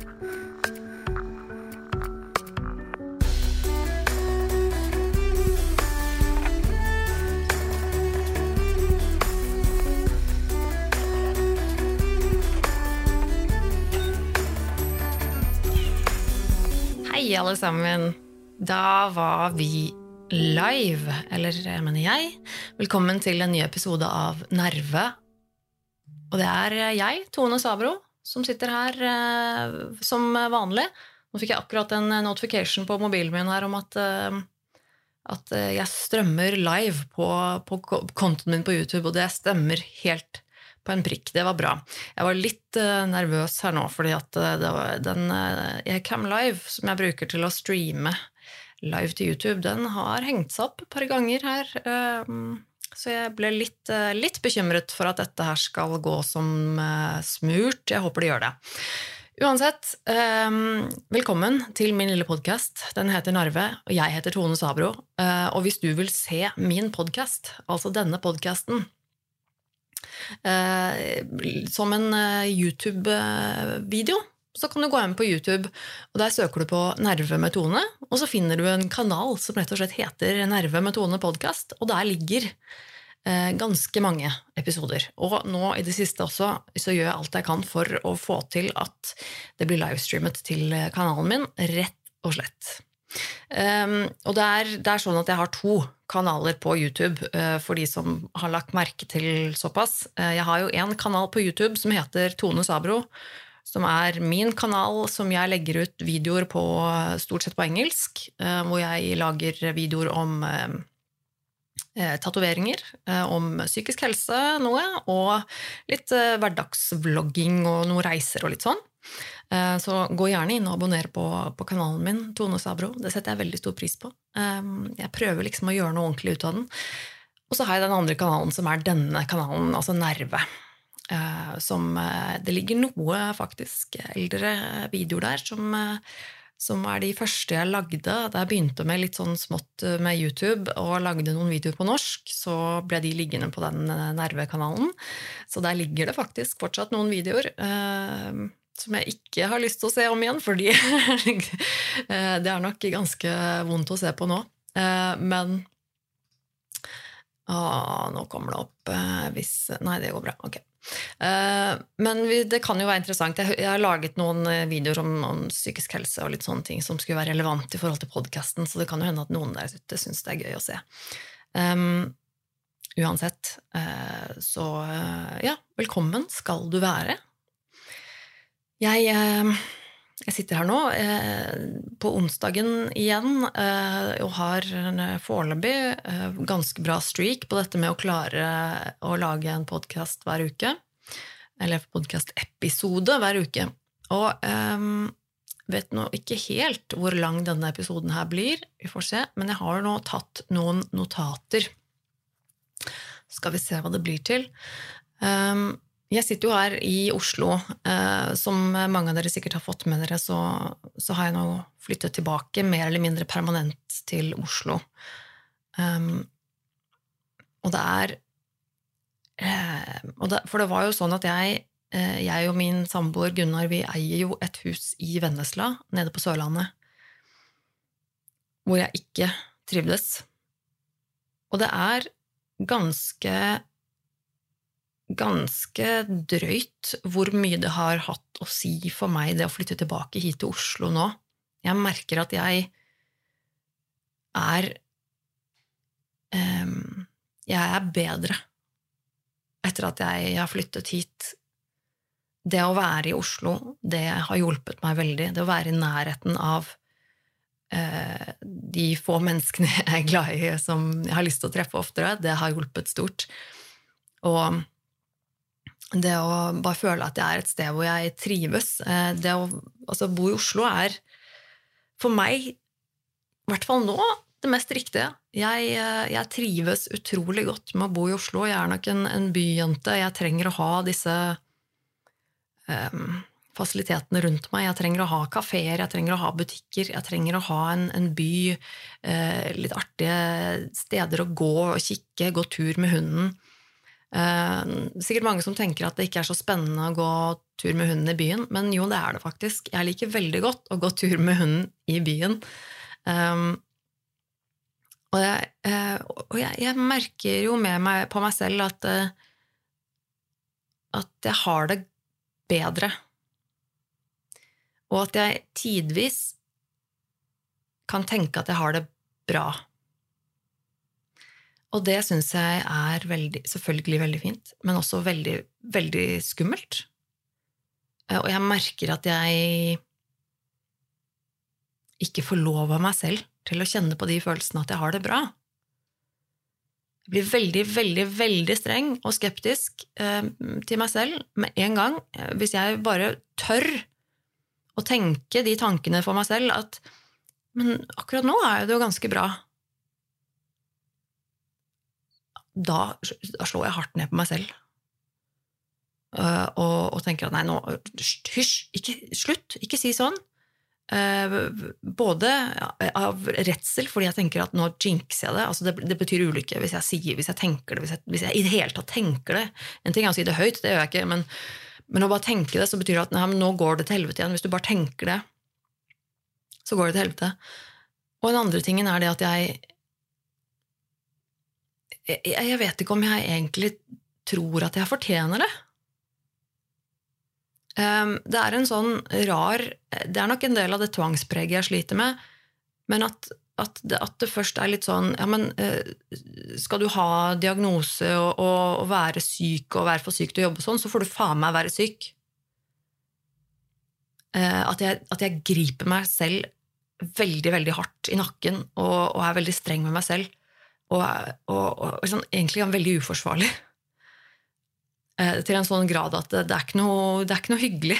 Hei, alle sammen. Da var vi live, eller jeg mener jeg. Velkommen til en ny episode av Nerve. Og det er jeg, Tone Sabro, som sitter her eh, som vanlig. Nå fikk jeg akkurat en notification på mobilen min her om at, eh, at eh, jeg strømmer live på, på kontoen min på YouTube, og det stemmer helt på en prikk. Det var bra. Jeg var litt eh, nervøs her nå, fordi at eh, det var den uh, Cam Live, som jeg bruker til å streame live til YouTube, den har hengt seg opp et par ganger her. eh, så jeg ble litt, eh, litt bekymret for at dette her skal gå som eh, smurt. Jeg håper det gjør det. Uansett, eh, velkommen til min lille podkast. Den heter Narve, og jeg heter Tone Sabro. Og hvis du vil se min podkast, altså denne podkasten, som en YouTube-video, så kan du gå inn på YouTube, og der søker du på Nerve med Tone, og så finner du en kanal som rett og slett heter Nerve med Tone podkast, og der ligger eh, ganske mange episoder. Og nå i det siste også så gjør jeg alt jeg kan for å få til at det blir livestreamet til eh, kanalen min, rett og slett. Um, og det er, det er sånn at jeg har to kanaler på YouTube, uh, for de som har lagt merke til såpass. Uh, jeg har jo en kanal på YouTube som heter Tone Sabro, som er min kanal som jeg legger ut videoer på stort sett på engelsk, eh, hvor jeg lager videoer om eh, eh, tatoveringer, om psykisk helse noe, og litt hverdagsvlogging og noen reiser og litt sånn. Så gå gjerne inn og abonner på, på kanalen min, Tone Sabro. Det setter jeg veldig stor pris på. Jeg prøver liksom å gjøre noe ordentlig ut av den. Og så har jeg den andre kanalen, som er denne kanalen, altså Nerve. Eh, Som eh, Det ligger noe faktisk eldre videoer der som, eh, som er de første jeg lagde. Da jeg begynte med litt sånn smått med YouTube og lagde noen videoer på norsk, så ble de liggende på den nervekanalen. Så der ligger det faktisk fortsatt noen videoer. som jeg ikke har lyst til å se om igjen, fordi det er nok ganske vondt å se på nå. Men Å, nå kommer det opp hvis Nei, det går bra. Ok. Eh, Men det kan jo være interessant. Jeg, har laget noen eh, videoer om, om psykisk helse og litt sånne ting som skulle være relevant i forhold til podkasten, så det kan jo hende at noen der ute syns det er gøy å se. Um, uansett, eh, så ja, velkommen skal du være. Jeg, jeg sitter her nå eh, på onsdagen igjen eh, og har eh, foreløpig eh, ganske bra streak på dette med å klare å lage en podkast hver uke. Eller podkastepisode hver uke. Og eh, vet nå ikke helt hvor lang denne episoden her blir, vi får se, men jeg har nå tatt noen notater. Skal vi se hva det blir til. Um, jeg sitter jo her i Oslo. Eh, som mange av dere sikkert har fått med dere, så, så har jeg nå flyttet tilbake mer eller mindre permanent til Oslo. Um, og det er eh, og det, For det var jo sånn at jeg, eh, jeg og min samboer Gunnar vi eier jo et hus i Vennesla, nede på Sørlandet, hvor jeg ikke trivdes. Og det er ganske ganske drøyt hvor mye det har hatt å si for meg, det å flytte tilbake hit til Oslo nå. Jeg merker at jeg er um, Jeg er bedre etter at jeg har flyttet hit. Det å være i Oslo, det har hjulpet meg veldig. Det å være i nærheten av uh, de få menneskene jeg er glad i, som jeg har lyst til å treffe oftere, det har hjulpet stort. Og det å bare føle at jeg er et sted hvor jeg trives eh, Det å altså, bo i Oslo er for meg, i hvert fall nå, det mest riktige. Jeg, eh, jeg trives utrolig godt med å bo i Oslo. Jeg er nok en, en byjente. Jeg trenger å ha disse um, fasilitetene rundt meg. Jeg trenger å ha kafeer, jeg trenger å ha butikker, jeg trenger å ha en, en by, eh, litt artige steder å gå og kikke, gå tur med hunden. Eh, sikkert mange som tenker at det ikke er så spennende å gå tur med hunden i byen, men jo, det er det faktisk. Jeg liker veldig godt å gå tur med hunden i byen. Um, og, jeg, uh, og jeg, jeg, merker jo med meg, på meg selv at, uh, at jeg har det bedre. Og at jeg tidvis kan tenke at jeg har det bra. Og det syns jeg er veldig, selvfølgelig veldig fint, men også veldig, veldig skummelt. Eh, og jeg merker at jeg ikke får lov av meg selv til å kjenne på de følelsene at jeg har det bra. Jeg blir veldig, veldig, veldig streng og skeptisk eh, til meg selv med en gang eh, hvis jeg bare tør å tenke de tankene for meg selv at Men akkurat nå er det jo ganske bra da, da, slår jeg hardt ned på meg selv. Uh, og, og, tenker at nei, nå Hysj! Ikke, slutt! Ikke si sånn! Uh, både av redsel, fordi jeg tenker at nå jinxer jeg det. altså det, det, betyr ulykke hvis jeg sier, hvis jeg tenker det, hvis jeg, hvis jeg, i det hele tatt tenker det. En ting er å si det høyt, det gjør jeg ikke, men, men å bare tenke det, så betyr det at nei, nå går det til helvete igjen. Hvis du bare tenker det, så går det til helvete. Og den andre tingen er det at jeg jeg vet ikke om jeg egentlig tror at jeg fortjener det. Ehm, det er en sånn rar Det er nok en del av det tvangspreget jeg sliter med, men at, at, det, at det, først er litt sånn Ja, men eh, skal du ha diagnose og, og, være syk og være for syk til å jobbe sånn, så får du faen meg være syk. Eh, at jeg, at jeg griper meg selv veldig, veldig hardt i nakken og, og er veldig streng med meg selv og, og, og sånn, egentlig veldig uforsvarlig. Eh, til en sånn grad at det, det, er noe, det, er ikke noe, hyggelig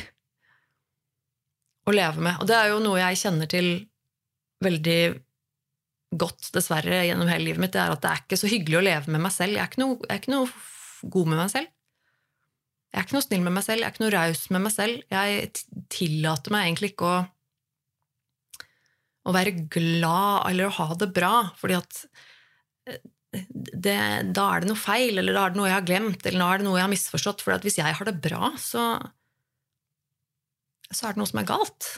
å leve med. Og det er jo noe jeg kjenner til veldig godt, dessverre, gjennom hele livet mitt. Det er at det er ikke så hyggelig å leve med meg selv. Jeg er ikke noe, er ikke noe god med meg selv. Jeg er ikke noe snill med meg selv, jeg er ikke noe raus med meg selv. Jeg tillater meg egentlig ikke å, å være glad eller å ha det bra, fordi at det, da er det noe feil, eller da er det noe jeg har glemt, eller da er det noe jeg har misforstått. For hvis jeg har det bra, så, så er det noe som er galt.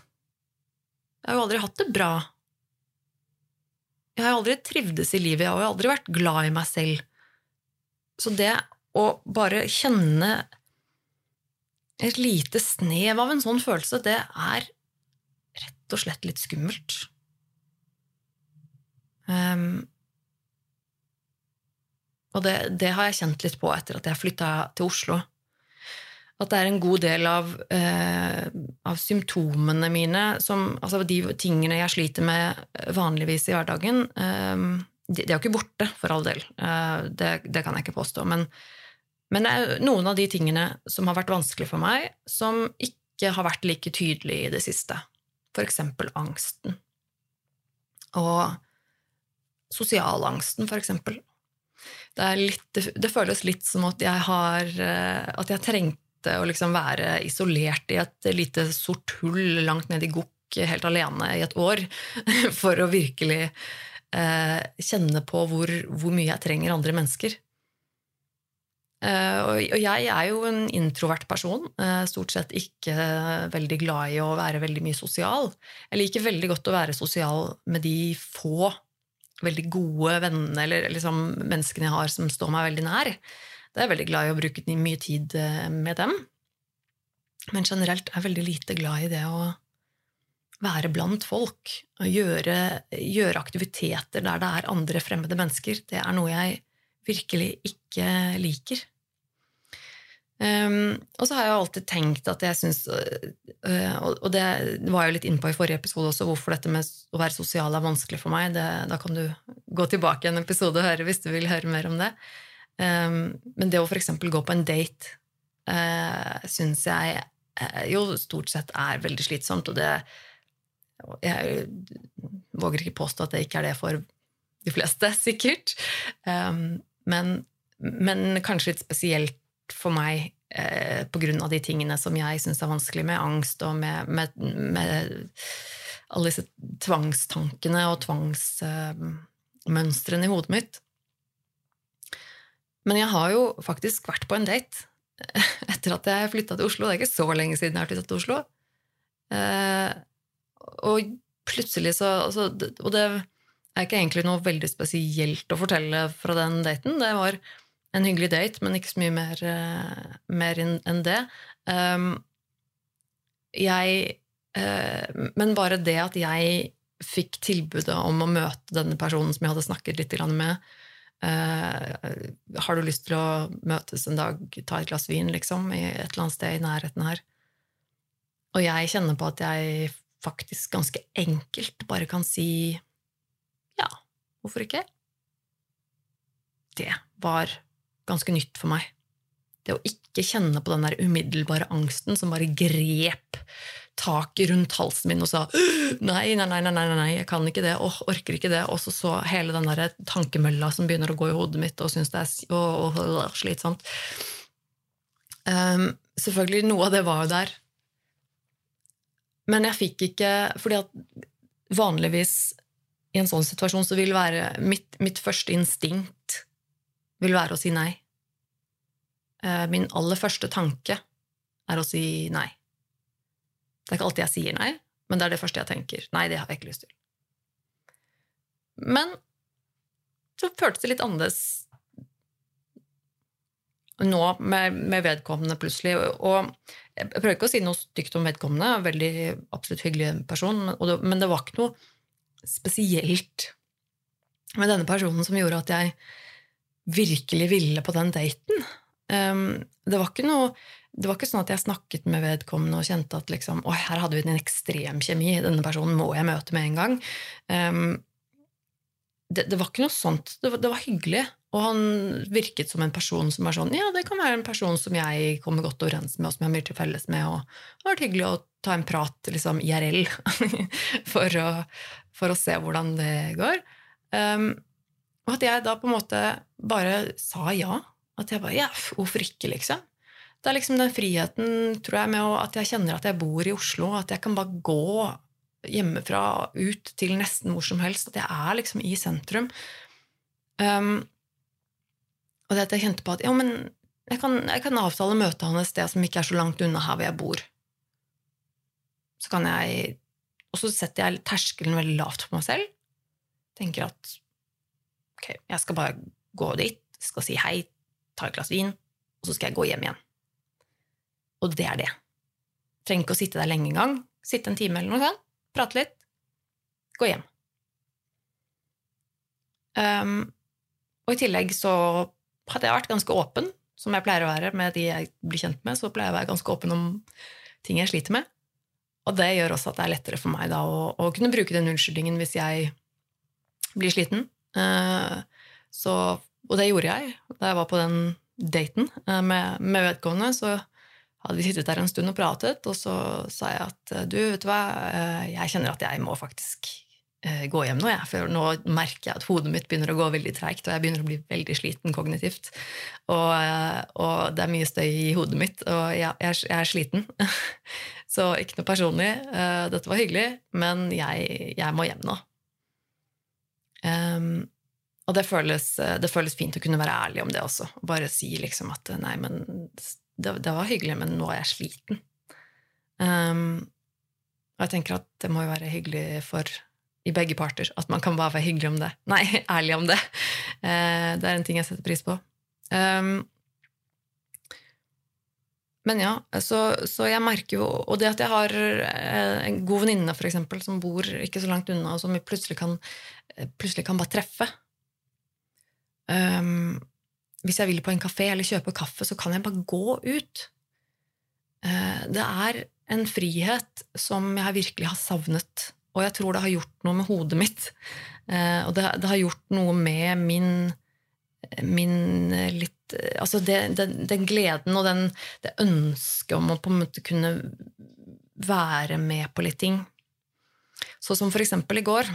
Jeg har jo aldri hatt det bra. Jeg har jo aldri trivdes i livet, jeg har jo aldri vært glad i meg selv. Så det å bare kjenne et lite snev av en sånn følelse, det er rett og slett litt skummelt. Um, og det, det, har jeg kjent litt på etter at jeg flytta til Oslo. At det er en god del av, eh, av symptomene mine, som, altså de tingene jeg sliter med vanligvis i hverdagen, eh, de, de, er jo ikke borte, for all del. Eh, det, det, kan jeg ikke påstå. Men, men, det er noen av de tingene som har vært vanskelig for meg, som ikke har vært like tydelige i det siste. For eksempel angsten. Og sosialangsten, for eksempel det, litt, det, føles litt som at jeg har eh, At jeg trengte å liksom være isolert i et lite sort hull langt ned i gokk helt alene i et år for å virkelig eh, kjenne på hvor, hvor, mye jeg trenger andre mennesker. Eh, og, jeg er jo en introvert person, stort sett ikke veldig glad i å være veldig mye sosial. Jeg liker veldig godt å være sosial med de få veldig gode vennene eller liksom menneskene jeg har som står meg veldig nær. Da er jeg veldig glad i å bruke mye tid eh, med dem. Men generelt er jeg veldig lite glad i det å være blant folk. Og gjøre, gjøre aktiviteter der det er andre fremmede mennesker. Det er noe jeg virkelig ikke liker. Um, og så har jeg alltid tenkt at jeg syns uh, Og det var jeg jo litt inne på i forrige episode også, hvorfor dette med å være sosial er vanskelig for meg. Det, da kan du gå tilbake en episode og høre hvis du vil høre mer om det. Um, men det å f.eks. gå på en date uh, syns jeg uh, jo stort sett er veldig slitsomt, og det Jeg våger ikke påstå at det ikke er det for de fleste, sikkert. Um, men, men kanskje litt spesielt for meg eh, av de tingene som jeg syns er vanskelig, med angst og med, med, med alle disse tvangstankene og tvangsmønstrene eh, i hodet mitt. Men jeg har jo faktisk vært på en date etter at jeg flytta til Oslo. Det er ikke så lenge siden jeg har flytta til Oslo. Eh, og plutselig så Og det er ikke egentlig noe veldig spesielt å fortelle fra den daten. Det var en hyggelig date, men ikke så mye mer, uh, mer enn det. Um, jeg uh, Men bare det at jeg fikk tilbudet om å møte denne personen som jeg hadde snakket litt med uh, Har du lyst til å møtes en dag, ta et glass vin, liksom, i et eller annet sted i nærheten her? Og jeg kjenner på at jeg faktisk ganske enkelt bare kan si ja, hvorfor ikke? Det var ganske nytt for meg. Det å ikke kjenne på den der umiddelbare angsten som bare grep taket rundt halsen min og sa nei, nei, nei, nei, nei, nei jeg kan ikke det, åh, orker ikke det, og så så hele den der tankemølla som begynner å gå i hodet mitt, og syns det er åh, slitsomt. Um, selvfølgelig, noe av det var jo der. Men jeg fikk ikke fordi at vanligvis i en sånn situasjon så vil være mitt, mitt første instinkt vil være å si nei. Eh, min aller første tanke er å si nei. Det er ikke alltid jeg sier nei, men det er det første jeg tenker. Nei, det har jeg ikke lyst til. Men så føltes det litt annerledes nå med, med, vedkommende, plutselig. Og jeg prøver ikke å si noe stygt om vedkommende, veldig absolutt hyggelig person, men det, men det var ikke noe spesielt med denne personen som gjorde at jeg virkelig ville på den daten. Um, det, var ikke noe, det var ikke sånn at jeg snakket med vedkommende og kjente at liksom, å, her hadde vi en ekstrem kjemi, denne personen må jeg møte med en gang. Um, det, det, var ikke noe sånt. Det var, det var, hyggelig. Og han virket som en person som var sånn Ja, det kan være en person som jeg kommer godt overens med, og som jeg har mye til felles med. Og det har vært hyggelig å ta en prat liksom IRL for, å, for å se hvordan det går. Um, og at jeg da på en måte bare sa ja. At jeg bare Ja, hvorfor ikke, liksom? Det er liksom den friheten, tror jeg, med at jeg kjenner at jeg bor i Oslo, at jeg kan bare gå hjemmefra ut til nesten hvor som helst. At jeg er liksom i sentrum. Um, og det at jeg kjente på at ja, men jeg kan, jeg kan avtale møte han et sted som ikke er så langt unna her hvor jeg bor. Så kan jeg Og så setter jeg terskelen veldig lavt for meg selv. Tenker at ok, jeg skal bare gå dit, skal si hei, ta et glass vin, og så skal jeg gå hjem igjen. Og det er det. Trenger ikke å sitte der lenge engang. Sitte en time eller noe sånt, prate litt, gå hjem. Um, og i tillegg så hadde jeg vært ganske åpen, som jeg pleier å være med de jeg blir kjent med. Så pleier jeg å være ganske åpen om ting jeg sliter med. Og det gjør også at det er lettere for meg da å, å kunne bruke den unnskyldningen hvis jeg blir sliten. Eh, så, og det gjorde jeg da jeg var på den daten eh, med, med vedkommende. Så hadde vi sittet der en stund og pratet, og så sa jeg at du, vet du hva, eh, jeg kjenner at jeg må faktisk gå hjem nå, jeg. For nå merker jeg at hodet mitt begynner å gå veldig treigt, og jeg begynner å bli veldig sliten kognitivt. Og, og det er mye støy i hodet mitt, og jeg, jeg, jeg er sliten. Så ikke noe personlig. Dette var hyggelig, men jeg, jeg må hjem nå. Um, og det føles, det føles, fint å kunne være ærlig om det også. Bare si liksom at nei, men det, det var hyggelig, men nå er jeg sliten. Um, og jeg tenker at det må jo være hyggelig for i begge parter at man kan bare være hyggelig om det. Nei, ærlig om det. Uh, det er en ting jeg setter pris på. Um, men ja, så, så, jeg merker jo Og det at jeg har eh, en god venninne for eksempel, som bor ikke så langt unna, og som vi plutselig kan, eh, plutselig kan bare treffe um, Hvis jeg vil på en kafé eller kjøpe kaffe, så kan jeg bare gå ut. Uh, det er en frihet som jeg virkelig har savnet, og jeg tror det har gjort noe med hodet mitt. Uh, og det, det, har gjort noe med min, min litt altså det, den, den, gleden og den, det ønsket om å på en måte kunne være med på litt ting. Så som for eksempel i går.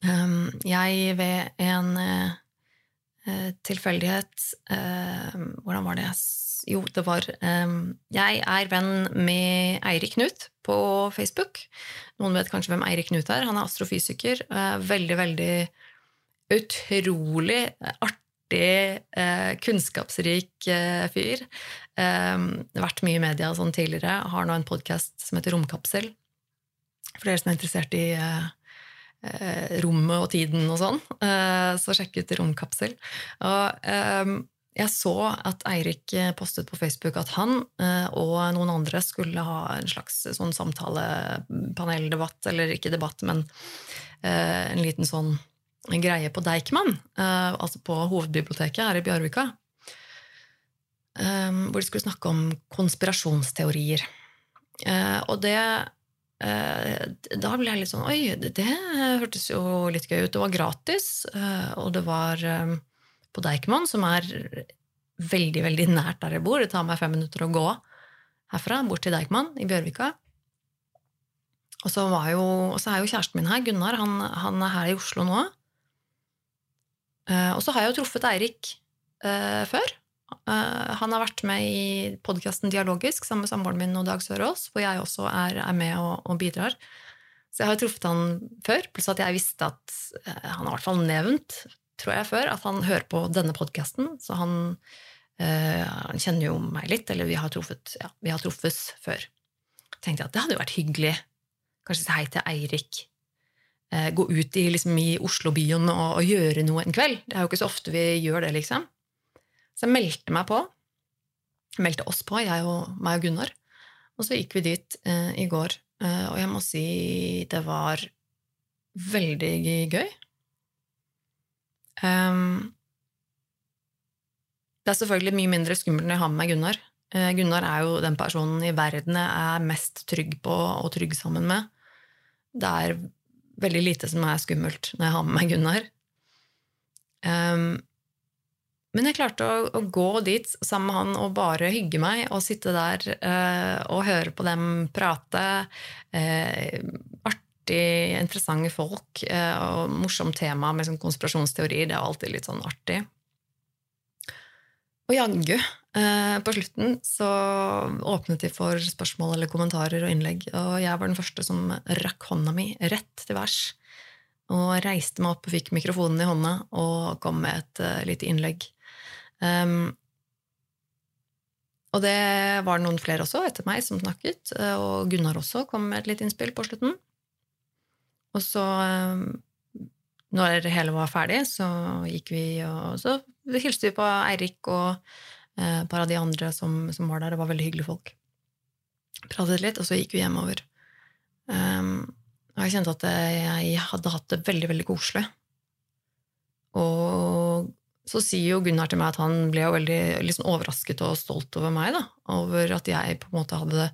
Um, jeg ved en uh, tilfeldighet uh, Hvordan var det Jo, det var um, Jeg er venn med Eirik Knut på Facebook. Noen vet kanskje hvem Eirik Knut er. Han er astrofysiker. Veldig, veldig utrolig artig artig, eh, kunnskapsrik eh, fyr. Eh, vært mye i media sånn tidligere. Har nå en podkast som heter Romkapsel. For dere som er interessert i eh, eh, rommet og tiden og sånn, eh, så sjekk ut Romkapsel. Og jeg så at Eirik postet på Facebook at han og noen andre skulle ha en slags sånn samtale-paneldebatt, eller ikke debatt, men en liten sånn greie på Deichman, uh, altså på hovedbiblioteket her i Bjørvika, um, hvor de skulle snakke om konspirasjonsteorier. Uh, og det Da ble jeg litt sånn Oi, det, det, hørtes jo litt gøy ut. Det var gratis, og det var på Deichman, som er veldig, veldig nært der jeg bor. Det tar meg fem minutter å gå herfra, bort til Deichman i Bjørvika. Og så, jo, og så, er jo kjæresten min her, Gunnar, han, han er her i Oslo nå. Uh, og så har jeg jo truffet Eirik uh, før. Uh, han har vært med i podkasten Dialogisk sammen med samboeren min og Dag Sørås, hvor jeg også er, er med og, og, bidrar. Så jeg har jo truffet han før, pluss at jeg visste at han har i hvert fall nevnt, tror jeg før, at han hører på denne podkasten. Så han, han, kjenner jo meg litt, eller vi har, truffet, ja, vi har truffes før. tenkte jeg at det hadde jo vært hyggelig. Kanskje si hei til Eirik eh, gå ut i, liksom, i Oslobyen og, og, gjøre noe en kveld. Det er jo ikke så ofte vi gjør det, liksom. Så jeg meldte meg på. Meldte oss på, jeg og meg og Gunnar. Og så gikk vi dit eh, i går, eh, og jeg må si det var veldig gøy. Um, det er selvfølgelig mye mindre skummelt når jeg har med meg Gunnar. Eh, Gunnar er jo den personen i verden jeg er mest trygg på og trygg sammen med. Det er veldig lite som er skummelt når jeg har med meg Gunnar. Um, men jeg klarte å, å, gå dit sammen med han og bare hygge meg og sitte der uh, og høre på dem prate. Uh, artig, interessante folk uh, og morsomt tema med sånn konspirasjonsteorier. Det er alltid litt sånn artig. Og jaggu, på slutten så åpnet de for spørsmål eller kommentarer og innlegg, og jeg var den første som rakk hånda mi rett til værs. Og reiste meg opp og fikk mikrofonen i hånda og kom med et uh, lite innlegg. Um, og det var noen flere også etter meg som snakket, eh, og Gunnar også kom med et lite innspill på slutten. Og så, um, når hele var ferdig, så gikk vi og så hilste vi på Eirik og eh, et par av de andre som, som, var der. Det var veldig hyggelige folk. Pratet litt, og så gikk vi hjemover. Um, og jeg kjente at jeg hadde hatt det veldig, veldig koselig. Og så sier jo Gunnar til meg at han ble jo veldig liksom overrasket og stolt over meg. da, Over at jeg på en måte hadde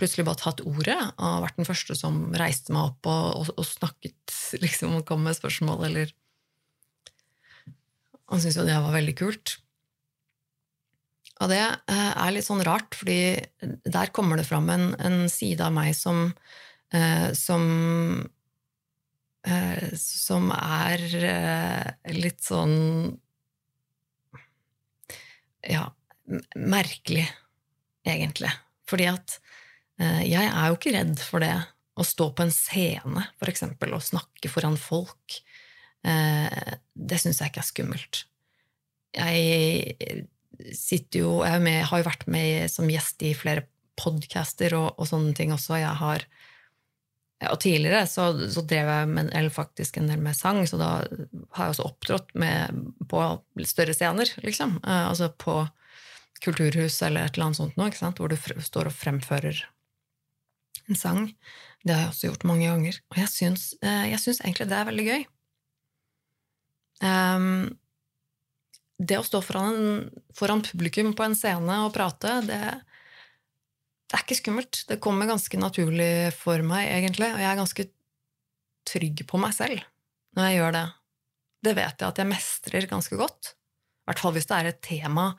plutselig bare tatt ordet og vært den første som reiste meg opp og, og, og snakket liksom, og kom med spørsmål eller han syntes jo det var veldig kult. Og det eh, er litt sånn rart, fordi der kommer det fram en, en side av meg som eh, som, eh, som er litt sånn Ja, merkelig, egentlig. Fordi at jeg er jo ikke redd for det å stå på en scene, for eksempel, og snakke foran folk. Det syns jeg ikke er skummelt. Jeg sitter jo Jeg med, har jo vært med som gjest i flere podcaster og, og sånne ting også. Jeg har og tidligere så, så drev jeg med, eller faktisk en del med sang, så da har jeg også opptrådt med, på større scener, liksom. Eh, altså på kulturhus eller et eller annet sånt noe, hvor du står og fremfører en sang. Det har jeg også gjort mange ganger. Og jeg syns, eh, jeg syns egentlig det er veldig gøy. Um, det å stå foran, foran, publikum på en scene og prate, det, det, er ikke skummelt. Det kommer ganske naturlig for meg, egentlig. Og jeg er ganske trygg på meg selv når jeg gjør det. Det vet jeg at jeg mestrer ganske godt. I hvert fall hvis det er et tema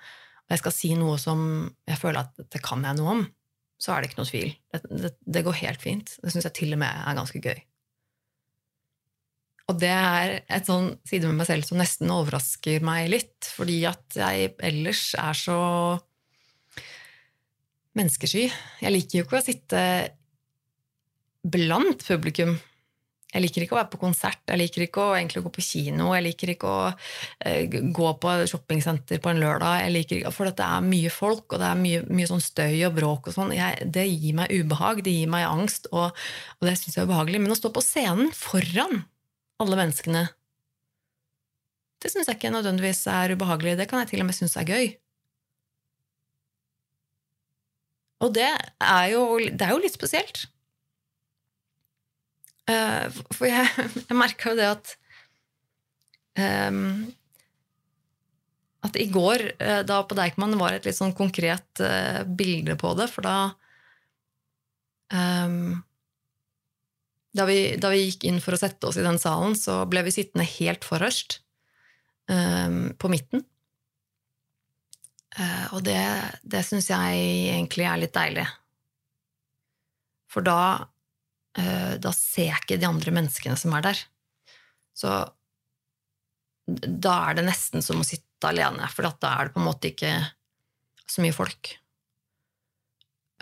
og jeg skal si noe som jeg føler at det kan jeg noe om, så er det ikke noe tvil. Det, det, det går helt fint. Det syns jeg til og med er ganske gøy. Og det er et sånn side med meg selv som nesten overrasker meg litt, fordi at jeg ellers er så menneskesky. Jeg liker jo ikke å sitte blant publikum. jeg liker ikke å være på konsert, jeg liker ikke å egentlig gå på kino, jeg liker ikke å uh, gå på shoppingsenter på en lørdag, jeg liker ikke, for det er mye folk, og det er mye, mye sånn støy og bråk og sånn. Det gir meg ubehag, det gir meg angst, og, og det syns jeg er ubehagelig. Men å stå på scenen foran alle menneskene, det syns jeg ikke nødvendigvis er ubehagelig. Det kan jeg til og med synes er gøy. Og det er jo, det er jo litt spesielt. Uh, for jeg, jeg merka jo det at um, At i går, uh, da på Deichman, var et litt sånn konkret uh, bilde på det, for da um, da, vi, da vi, gikk inn for å sette oss i den salen, så ble vi sittende helt forrest, um, på midten. og det, det syns jeg egentlig er litt deilig. For da uh, da ser jeg ikke de andre menneskene som er der. Så da er det nesten som å sitte alene, for da er det på en måte ikke så mye folk,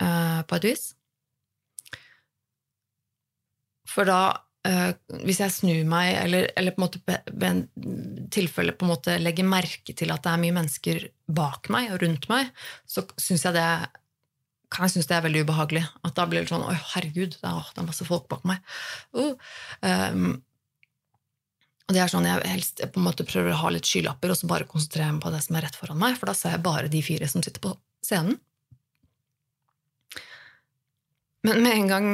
uh, på et vis. For da, uh, hvis jeg snur meg, eller, eller på en måte en tilfelle på en måte legger merke til at det er mye mennesker bak meg og rundt meg, så syns jeg det kan jeg synes det er veldig ubehagelig. At da blir det sånn Oi, herregud, det er, det er masse folk bak meg. Uh. Um, og det er sånn jeg helst på en måte prøver å ha litt skylapper og så bare konsentrere meg på det som er rett foran meg, for da ser jeg bare de fire som sitter på scenen. Men med en gang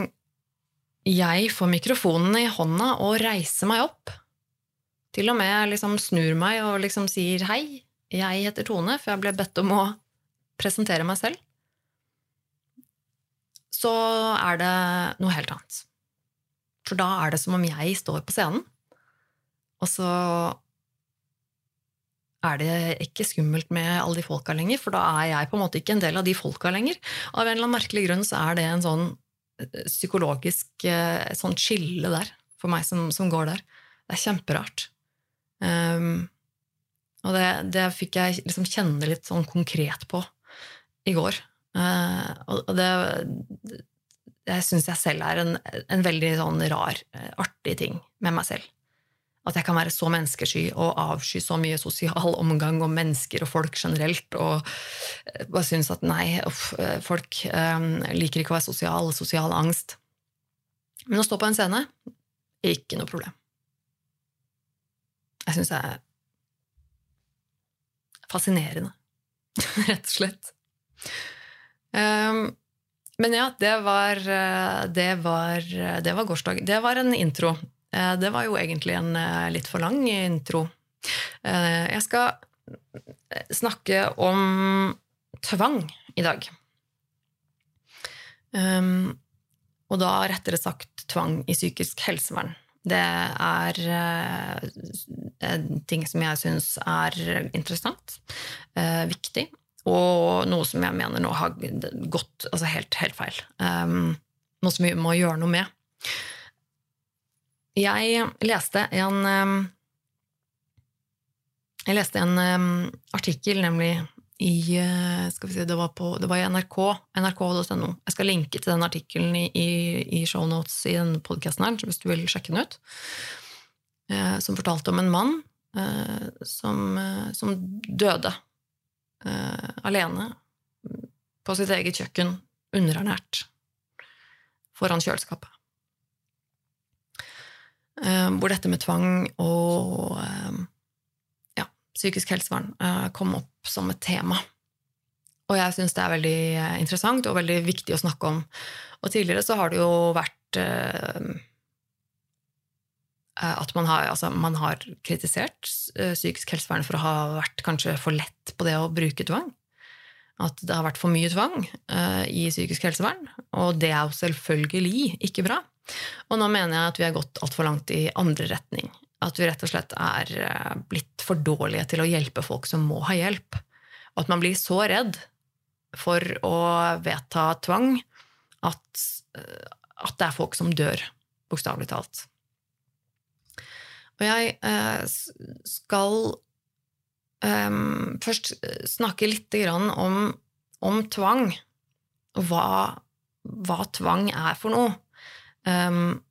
jeg får mikrofonen i hånda og reiser meg opp, til og med liksom snur meg og liksom sier hei, jeg heter Tone, for jeg ble bedt om å presentere meg selv, så er det noe helt annet. For da er det som om jeg står på scenen, og så er det ikke skummelt med alle de folka lenger, for da er jeg på en måte ikke en del av de folka lenger. Av en eller annen merkelig grunn så er det en sånn psykologisk eh, sånn skille der, for meg som, som går der. Det er kjemperart. Um, og det, det, fikk jeg liksom kjenne litt sånn konkret på i går. Uh, og det jeg syns jeg selv er en, en veldig sånn rar, eh, artig ting med meg selv. At jeg kan være så menneskesky og avsky så mye sosial omgang og mennesker og folk generelt, og eh, bare synes at nei, uff, folk um, liker ikke å være sosial, sosial angst. Men å stå på en scene ikke noe problem. Jeg syns det er fascinerende, rett og slett. Um, men ja, det var, eh, det var, det var gårsdag. Det var en intro. Eh, det var jo egentlig en eh, litt for lang intro. Jeg skal snakke om tvang i dag. Um, og da rettere sagt tvang i psykisk helsevern. Det er en ting som jeg syns er interessant, viktig, og noe som jeg mener nå har gått altså helt, helt feil. Um, noe som vi må gjøre noe med. Jeg leste en Jeg leste en artikkel, nemlig i uh, skal vi si, det var, på, det var i NRK, nrk.no. Jeg skal linke til den artikkelen i, i, shownotes i denne podkasten her, hvis du vil sjekke den ut. Uh, som fortalte om en mann uh, som, som døde alene på sitt eget kjøkken, underernært, foran kjøleskapet. Uh, hvor dette med tvang og uh, ja, psykisk helsevern kom opp som et tema. Og jeg syns det er veldig interessant og veldig viktig å snakke om. Og tidligere så har det jo vært at man har, altså, man har, kritisert eh, psykisk helsevern for å ha vært kanskje for lett på det å bruke tvang. At det har vært for mye tvang eh, i psykisk helsevern. Og det er jo selvfølgelig ikke bra. Og nå mener jeg at vi har gått altfor langt i andre retning. At vi rett og slett er uh, blitt for dårlige til å hjelpe folk som må ha hjelp. Og at man blir så redd for å vedta tvang at, uh, at det er folk som dør, bokstavelig talt. Og jeg eh, skal um, først snakke litt om, om tvang, og hva, hva, tvang er for noe. Um,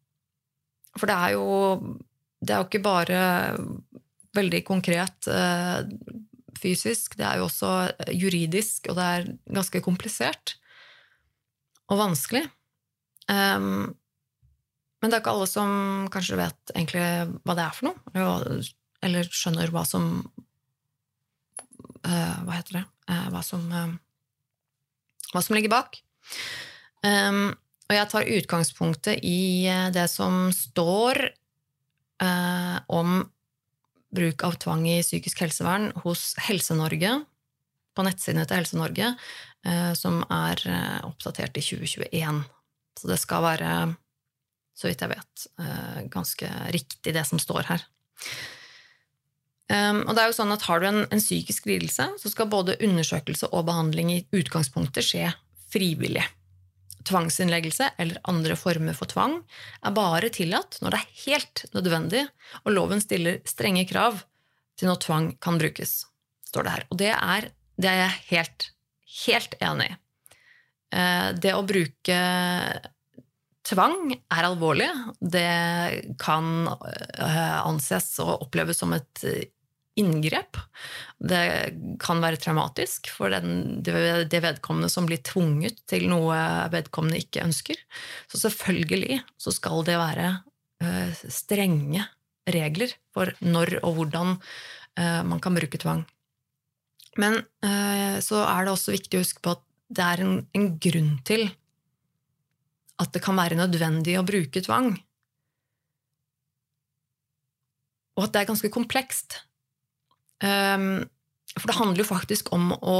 For det er jo, det er jo ikke bare veldig konkret uh, fysisk, det er jo også juridisk, og det er ganske komplisert og vanskelig. Um, men det er ikke alle som kanskje vet egentlig hva det er for noe, eller, skjønner hva som uh, Hva heter det? Uh, hva, som, hva som ligger bak. Um, og jeg tar utgangspunktet i det som står om bruk av tvang i psykisk helsevern hos Helse-Norge, på nettsidene til Helse-Norge, som er oppdatert i 2021. Så det skal være så vidt jeg vet, eh, ganske riktig, det som står her. Um, og det er jo sånn at Har du en, en, psykisk lidelse, så skal både undersøkelse og behandling i utgangspunktet skje frivillig. Tvangsinnleggelse eller andre former for tvang er bare tillatt når det er helt nødvendig, og loven stiller strenge krav til når tvang kan brukes, står det her. Og det er, det er jeg helt, helt enig i. Uh, det å bruke Tvang er alvorlig. Det kan eh, anses og oppleves som et eh, inngrep. Det kan være traumatisk for den, det vedkommende som blir tvunget til noe vedkommende ikke ønsker. Så selvfølgelig så skal det være eh, strenge regler for når og hvordan man kan bruke tvang. Men så er det også viktig å huske på at det er en, en grunn til at det kan være nødvendig å bruke tvang. Og at det er ganske komplekst. Um, for det handler jo faktisk om å,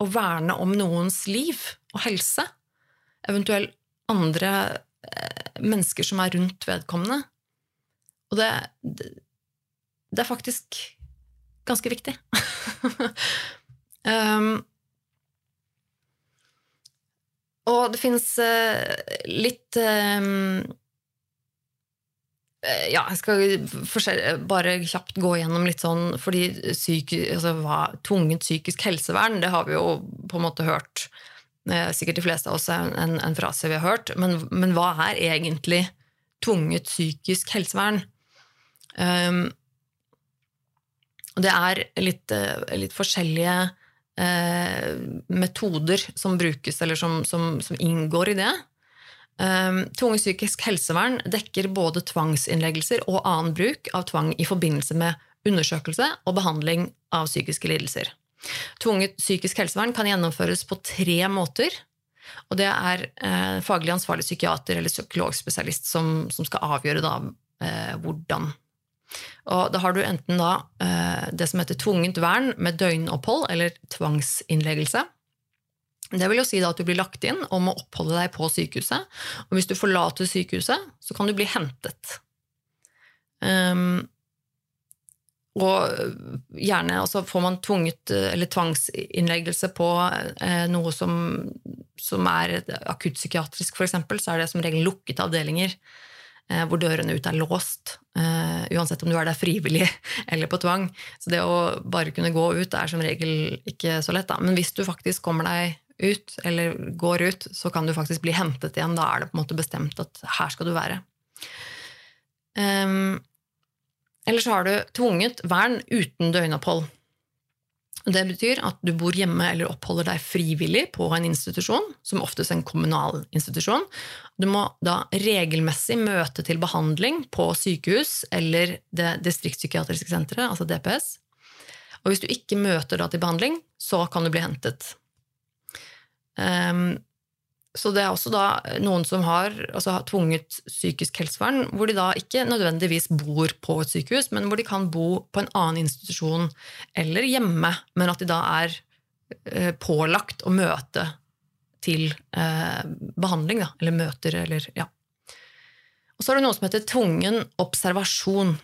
å, verne om noens liv og helse. Eventuelt andre eh, mennesker som er rundt vedkommende. Og det, det, det er faktisk ganske viktig. um, Og det fins uh, litt um, ja, jeg skal bare kjapt gå gjennom litt sånn fordi syk, altså, hva, Tvungent psykisk helsevern, det har vi jo på en måte hørt. Sikkert de fleste av oss er en, en frase vi har hørt. Men, men, hva er egentlig tvunget psykisk helsevern? Um, det er litt, litt forskjellige uh, metoder som brukes, eller som, som, som inngår i det. Um, Tvungent psykisk helsevern dekker både tvangsinnleggelser og annen bruk av tvang i forbindelse med undersøkelse og behandling av psykiske lidelser. Tvunget psykisk helsevern kan gjennomføres på tre måter. Og det er eh, faglig ansvarlig psykiater eller psykologspesialist som, som skal avgjøre da, eh, hvordan og da har du enten da eh, det som heter tvungent vern med døgnopphold eller tvangsinnleggelse. Det vil jo si at du blir lagt inn og må oppholde deg på sykehuset. Og hvis du forlater sykehuset, så kan du bli hentet. Um, og gjerne altså får man tvunget eller tvangsinnleggelse på eh, noe som, som er akuttpsykiatrisk, f.eks., så er det som regel lukkede avdelinger. Eh, hvor dørene ut er låst, Eh, uansett om du er der frivillig eller på tvang. Så det å bare kunne gå ut er som regel ikke så lett. Da. Men hvis du faktisk kommer deg ut, eller går ut, så kan du faktisk bli hentet igjen. Da er det på en måte bestemt at her skal du være. Um, eller så har du tvunget vern uten døgnopphold. Det betyr at du bor hjemme eller oppholder deg frivillig på en institusjon, som oftest en kommunal institusjon. Du må da regelmessig møte til behandling på sykehus eller det distriktspsykiatriske senteret, altså DPS. Og hvis du ikke møter da til behandling, så kan du bli hentet. Um, så det er også da noen som har altså, tvunget psykisk helsevern, hvor de da ikke nødvendigvis bor på et sykehus, men hvor de kan bo på en annen institusjon eller hjemme, men at de da er eh, pålagt å møte til eh, behandling, da, eller møter, eller ja. Og så har du noe som heter tvungen observasjon.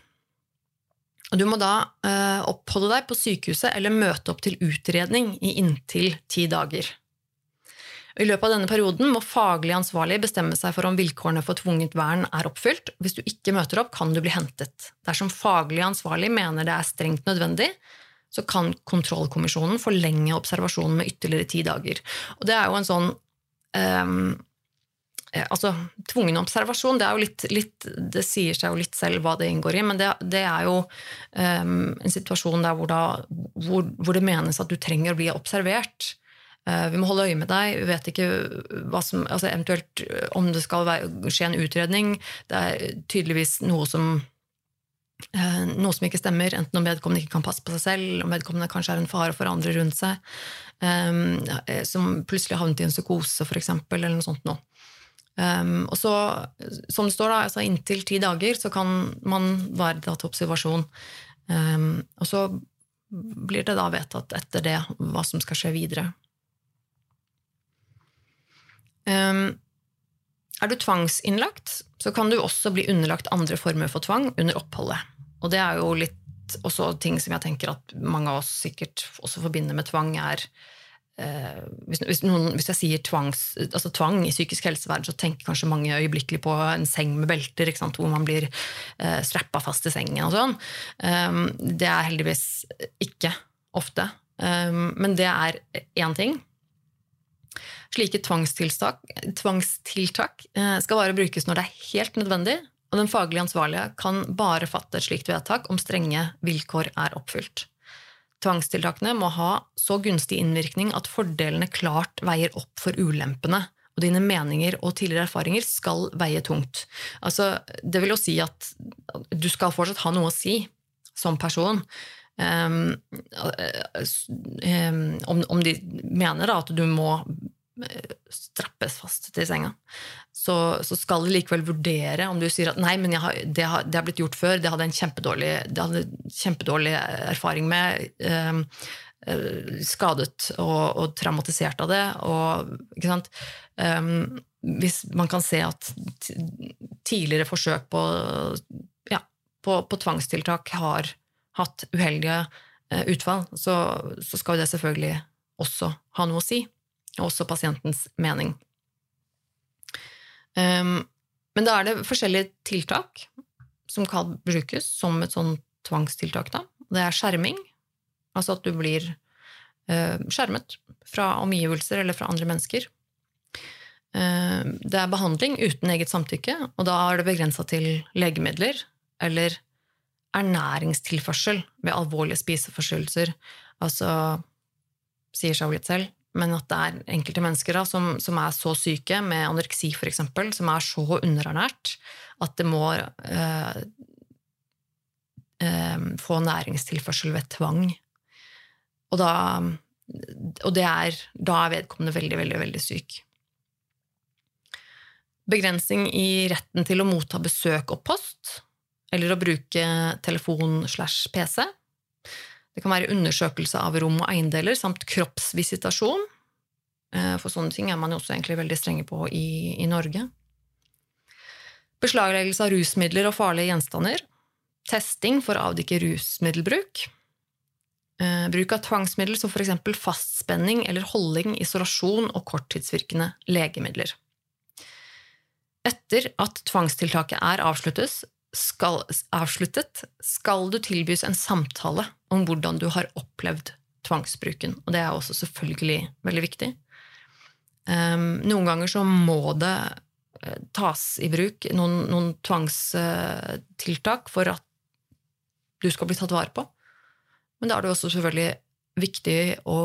Og du må da eh, oppholde deg på sykehuset eller møte opp til utredning i inntil ti dager. I løpet av denne perioden må faglig ansvarlig bestemme seg for om vilkårene for tvunget vern er oppfylt. Hvis du ikke møter opp, kan du bli hentet. Dersom faglig ansvarlig mener det er strengt nødvendig, så kan kontrollkommisjonen forlenge observasjonen med ytterligere ti dager. Og det er jo en sånn um, altså, Tvungen observasjon, det, litt, litt, det, sier seg jo litt selv hva det inngår i, men det, det er jo um, en situasjon der hvor, da, hvor, hvor, det menes at du trenger å bli observert. Uh, vi må holde øye med deg, vi vet ikke hva som, altså eventuelt om det skal skje en utredning. Det er tydeligvis noe som uh, noe som ikke stemmer, enten om vedkommende ikke kan passe på seg selv, om vedkommende kanskje er en fare for andre rundt seg, som plutselig havnet i en psykose, f.eks., eller noe sånt noe. Og så, som det står, da, altså inntil ti dager så kan man være til observasjon. Og så blir det da vedtatt etter det hva som skal skje videre. Um, er du tvangsinnlagt, så kan du også bli underlagt andre former for tvang under oppholdet. Og det er jo litt også ting som jeg tenker at mange av oss sikkert også forbinder med tvang, er Eh, hvis, hvis, noen, hvis, jeg sier tvangs, altså tvang i psykisk helsevern, så tenker kanskje mange øyeblikkelig på en seng med belter, hvor man blir uh, strappa fast i sengen og sånn. Um, det er heldigvis ikke ofte. Um, men det er én ting. Slike tvangstiltak, tvangstiltak uh, skal bare brukes når det er helt nødvendig, og den faglig ansvarlige kan bare fatte et slikt vedtak om strenge vilkår er oppfylt. Tvangstiltakene må ha så gunstig innvirkning at fordelene klart veier opp for ulempene. Og dine meninger og tidligere erfaringer skal veie tungt. Altså, det vil jo si at du skal fortsatt ha noe å si som person. Um, om, de mener da at du må strappes fast til senga, så, så, skal de likevel vurdere om du sier at nei, men har, det, har, det, har, blitt gjort før, det hadde en kjempedårlig, kjempedårlig erfaring med. Um, skadet og, og, traumatisert av det. Og, um, hvis man kan se at tidligere forsøk på, ja, på, på tvangstiltak har hatt uheldige uh, utfall, så, så skal det selvfølgelig også ha noe å si også pasientens mening. Um, men da er det forskjellige tiltak som kan brukes som et sånn tvangstiltak. Da. Det er skjerming, altså at du blir uh, skjermet fra omgivelser eller fra andre mennesker. Uh, det er behandling uten eget samtykke, og da er det begrensa til legemidler eller ernæringstilførsel ved alvorlige spiseforstyrrelser. Altså sier seg jo litt selv men at det er enkelte mennesker da, som, som, er så syke, med anoreksi f.eks., som er så underernært at det må eh, eh, få næringstilførsel ved tvang. Og, da, og er, da er vedkommende veldig, veldig, veldig syk. Begrensning i retten til å motta besøk og post, eller å bruke telefon slash PC. Det kan være undersøkelse av rom og eiendeler samt kroppsvisitasjon. Eh, for sånne ting er man jo også egentlig veldig strenge på i, i Norge. Beslagleggelse av rusmidler og farlige gjenstander. Testing for å avdekke rusmiddelbruk. Eh, bruk av tvangsmidler som f.eks. fastspenning eller holding, isolasjon og korttidsvirkende legemidler. Etter at tvangstiltaket er avsluttes, skal, avsluttet, skal du tilbys en samtale om hvordan du har opplevd tvangsbruken. Og det er også selvfølgelig veldig viktig. Um, noen ganger så må det uh, tas i bruk noen, noen tvangstiltak for at du skal bli tatt vare på. Men da er det også selvfølgelig viktig å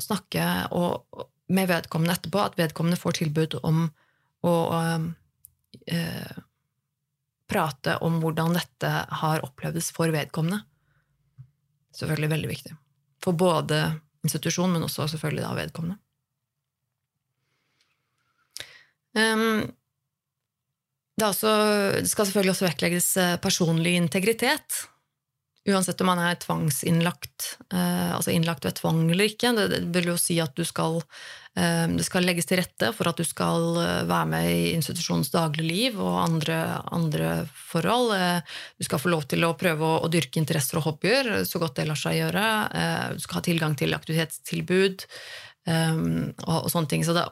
snakke og, med vedkommende etterpå, at vedkommende får tilbud om å uh, prate om hvordan dette har opplevdes for vedkommende. Selvfølgelig veldig viktig. For både institusjon, men også selvfølgelig da vedkommende. Um, det, også, det, skal selvfølgelig også vektlegges eh, personlig integritet. Uansett om man er tvangsinnlagt, eh, altså innlagt ved tvang eller ikke. Det, det, vil jo si at skal, eh, det skal legges til rette for at du skal eh, være med i institusjonens dagligliv og andre, andre, forhold. Eh, du skal få lov til å prøve å, å, dyrke interesser og hobbyer så godt det lar seg gjøre. Eh, du skal ha tilgang til aktivitetstilbud eh, og, og, sånne ting. Så da,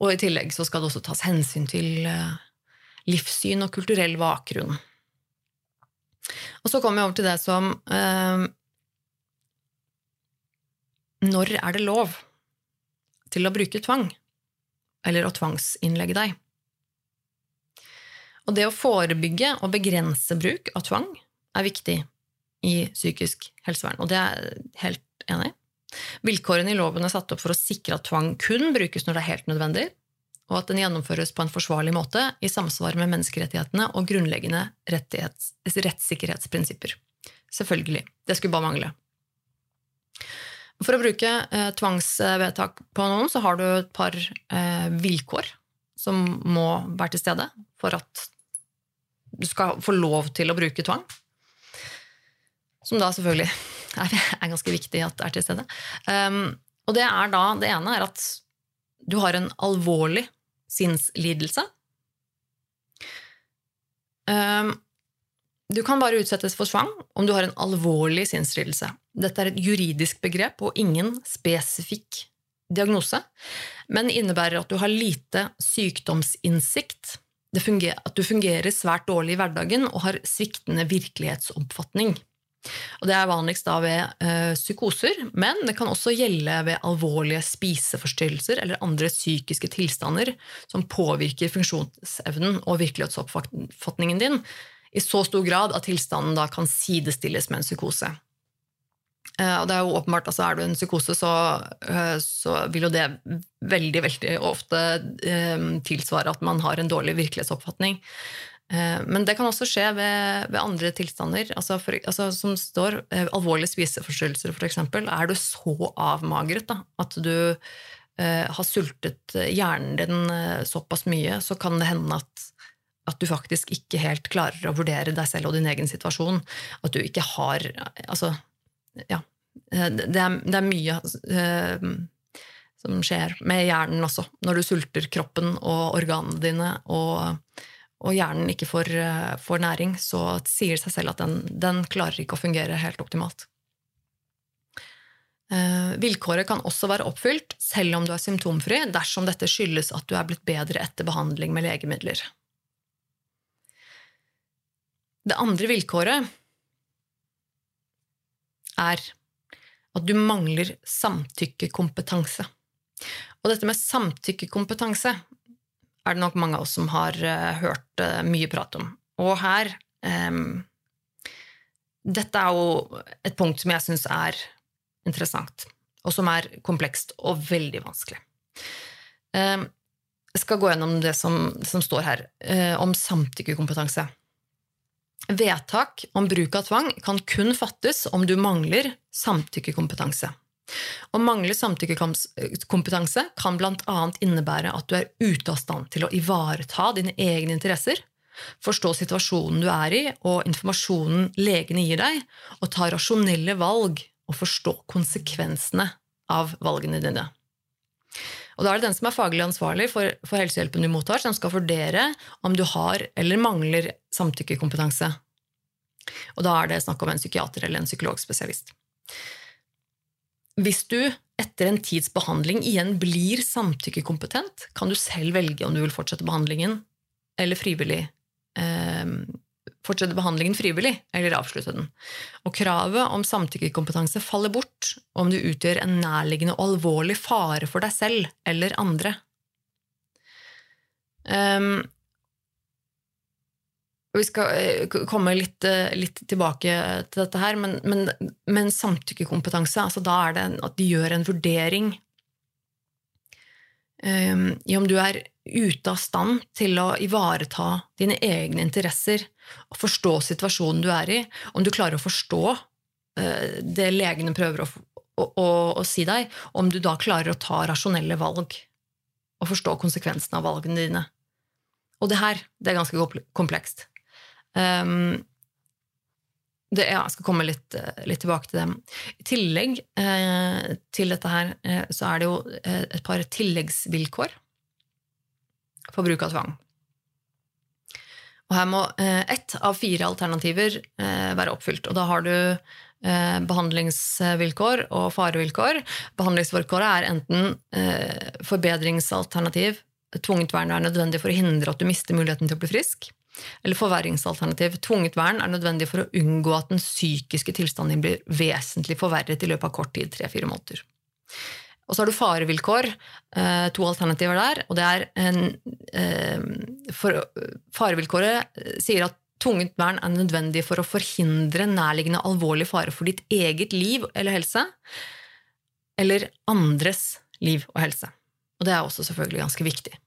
og i tillegg så skal det også tas hensyn til livssyn og kulturell bakgrunn. Og så kommer vi over til det som eh, Når er det lov til å bruke tvang, eller å tvangsinnlegge deg. Og det å forebygge og begrense bruk av tvang er viktig i psykisk helsevern, og det er jeg helt enig i. Vilkårene i loven er satt opp for å sikre at tvang kun brukes når det er helt nødvendig, og at den gjennomføres på en forsvarlig måte i samsvar med menneskerettighetene og grunnleggende rettssikkerhetsprinsipper. Selvfølgelig. Det skulle bare mangle. For å bruke eh, tvangsvedtak på noen, så har du et par eh, vilkår som må være til stede for at du skal få lov til å bruke tvang. Som da selvfølgelig er, ganske viktig at er til stede. Um, og det er da Det ene er at du har en alvorlig sinnslidelse. Um, du kan bare utsettes for tvang om du har en alvorlig sinnslidelse. Dette er et juridisk begrep og ingen spesifikk diagnose, men innebærer at du har lite sykdomsinnsikt, at du fungerer svært dårlig i hverdagen og har sviktende virkelighetsoppfatning. Og det er vanligst da ved ø, psykoser, men det kan også gjelde ved alvorlige spiseforstyrrelser eller andre psykiske tilstander som påvirker funksjonsevnen og virkelighetsoppfatningen din i så stor grad at tilstanden da kan sidestilles med en psykose. Uh, og det Er jo åpenbart, altså Er du en psykose, så, uh, så vil jo det veldig veldig ofte tilsvare at man har en dårlig virkelighetsoppfatning. Eh, men det kan også skje ved, ved andre tilstander. Altså, for, altså som står eh, alvorlige spiseforstyrrelser, f.eks. Er du så avmagret da, at du eh, har sultet hjernen din eh, såpass mye, så kan det hende at, at, du faktisk ikke helt klarer å vurdere deg selv og din egen situasjon. At du ikke har Altså, ja. Det er, det er mye eh, som skjer med hjernen også, når du sulter kroppen og organene dine. og og hjernen ikke får, eh, får, næring, så sier det seg selv at den, den, klarer ikke å fungere helt optimalt. Eh, vilkåret kan også være oppfylt selv om du er symptomfri, dersom dette skyldes at du er blitt bedre etter behandling med legemidler. Det andre vilkåret er at du mangler samtykkekompetanse. Og dette med samtykkekompetanse er det nok mange av oss som har uh, hørt uh, mye prat om. Og her um, Dette er jo et punkt som jeg syns er interessant, og som er komplekst og veldig vanskelig. Um, jeg skal gå gjennom det som, som står her uh, om samtykkekompetanse. Vedtak om bruk av tvang kan kun fattes om du mangler samtykkekompetanse. Å mangle samtykkekompetanse kan bl.a. innebære at du er ute av stand til å ivareta dine egne interesser, forstå situasjonen du er i og informasjonen legene gir deg, og ta rasjonelle valg og forstå konsekvensene av valgene dine. Og Da er det den som er faglig ansvarlig for, for helsehjelpen du mottar, som skal vurdere om du har eller mangler samtykkekompetanse. Og Da er det snakk om en psykiater eller en psykologspesialist. Hvis du etter en tids behandling igjen blir samtykkekompetent, kan du selv velge om du vil fortsette behandlingen eller frivillig eh, fortsette behandlingen frivillig eller avslutte den. Og kravet om samtykkekompetanse faller bort om du utgjør en nærliggende og alvorlig fare for deg selv eller andre. Um, vi skal eh, komme litt, eh, litt, tilbake til dette her, men, men, men samtykkekompetanse, altså da er det at de gjør en vurdering um, i om du er ute av stand til å ivareta dine egne interesser og forstå situasjonen du er i, om du klarer å forstå uh, det legene prøver å, å, å, å si deg, om du da klarer å ta rasjonelle valg og forstå konsekvensene av valgene dine. Og det her det er ganske komplekst. Um, det, ja, jeg skal komme litt, litt, tilbake til det. I tillegg eh, til dette her, eh, så er det jo eh, et par tilleggsvilkår for bruk av tvang. Og her må eh, ett av fire alternativer eh, være oppfylt. Og da har du eh, behandlingsvilkår og farevilkår. Behandlingsvilkåret er enten forbedringsalternativ, tvunget vern er nødvendig for å hindre at du mister muligheten til å bli frisk eller forverringsalternativ. Tvunget vern er nødvendig for å unngå at den psykiske tilstanden blir vesentlig forverret i løpet av kort tid, tre-fire måneder. Og så har du farevilkår, eh, to alternativer der. Og det er en, eh, for, Farevilkåret sier at tvungent vern er nødvendig for å forhindre nærliggende alvorlig fare for ditt eget liv eller helse, eller andres liv og helse. Og det er også selvfølgelig ganske viktig.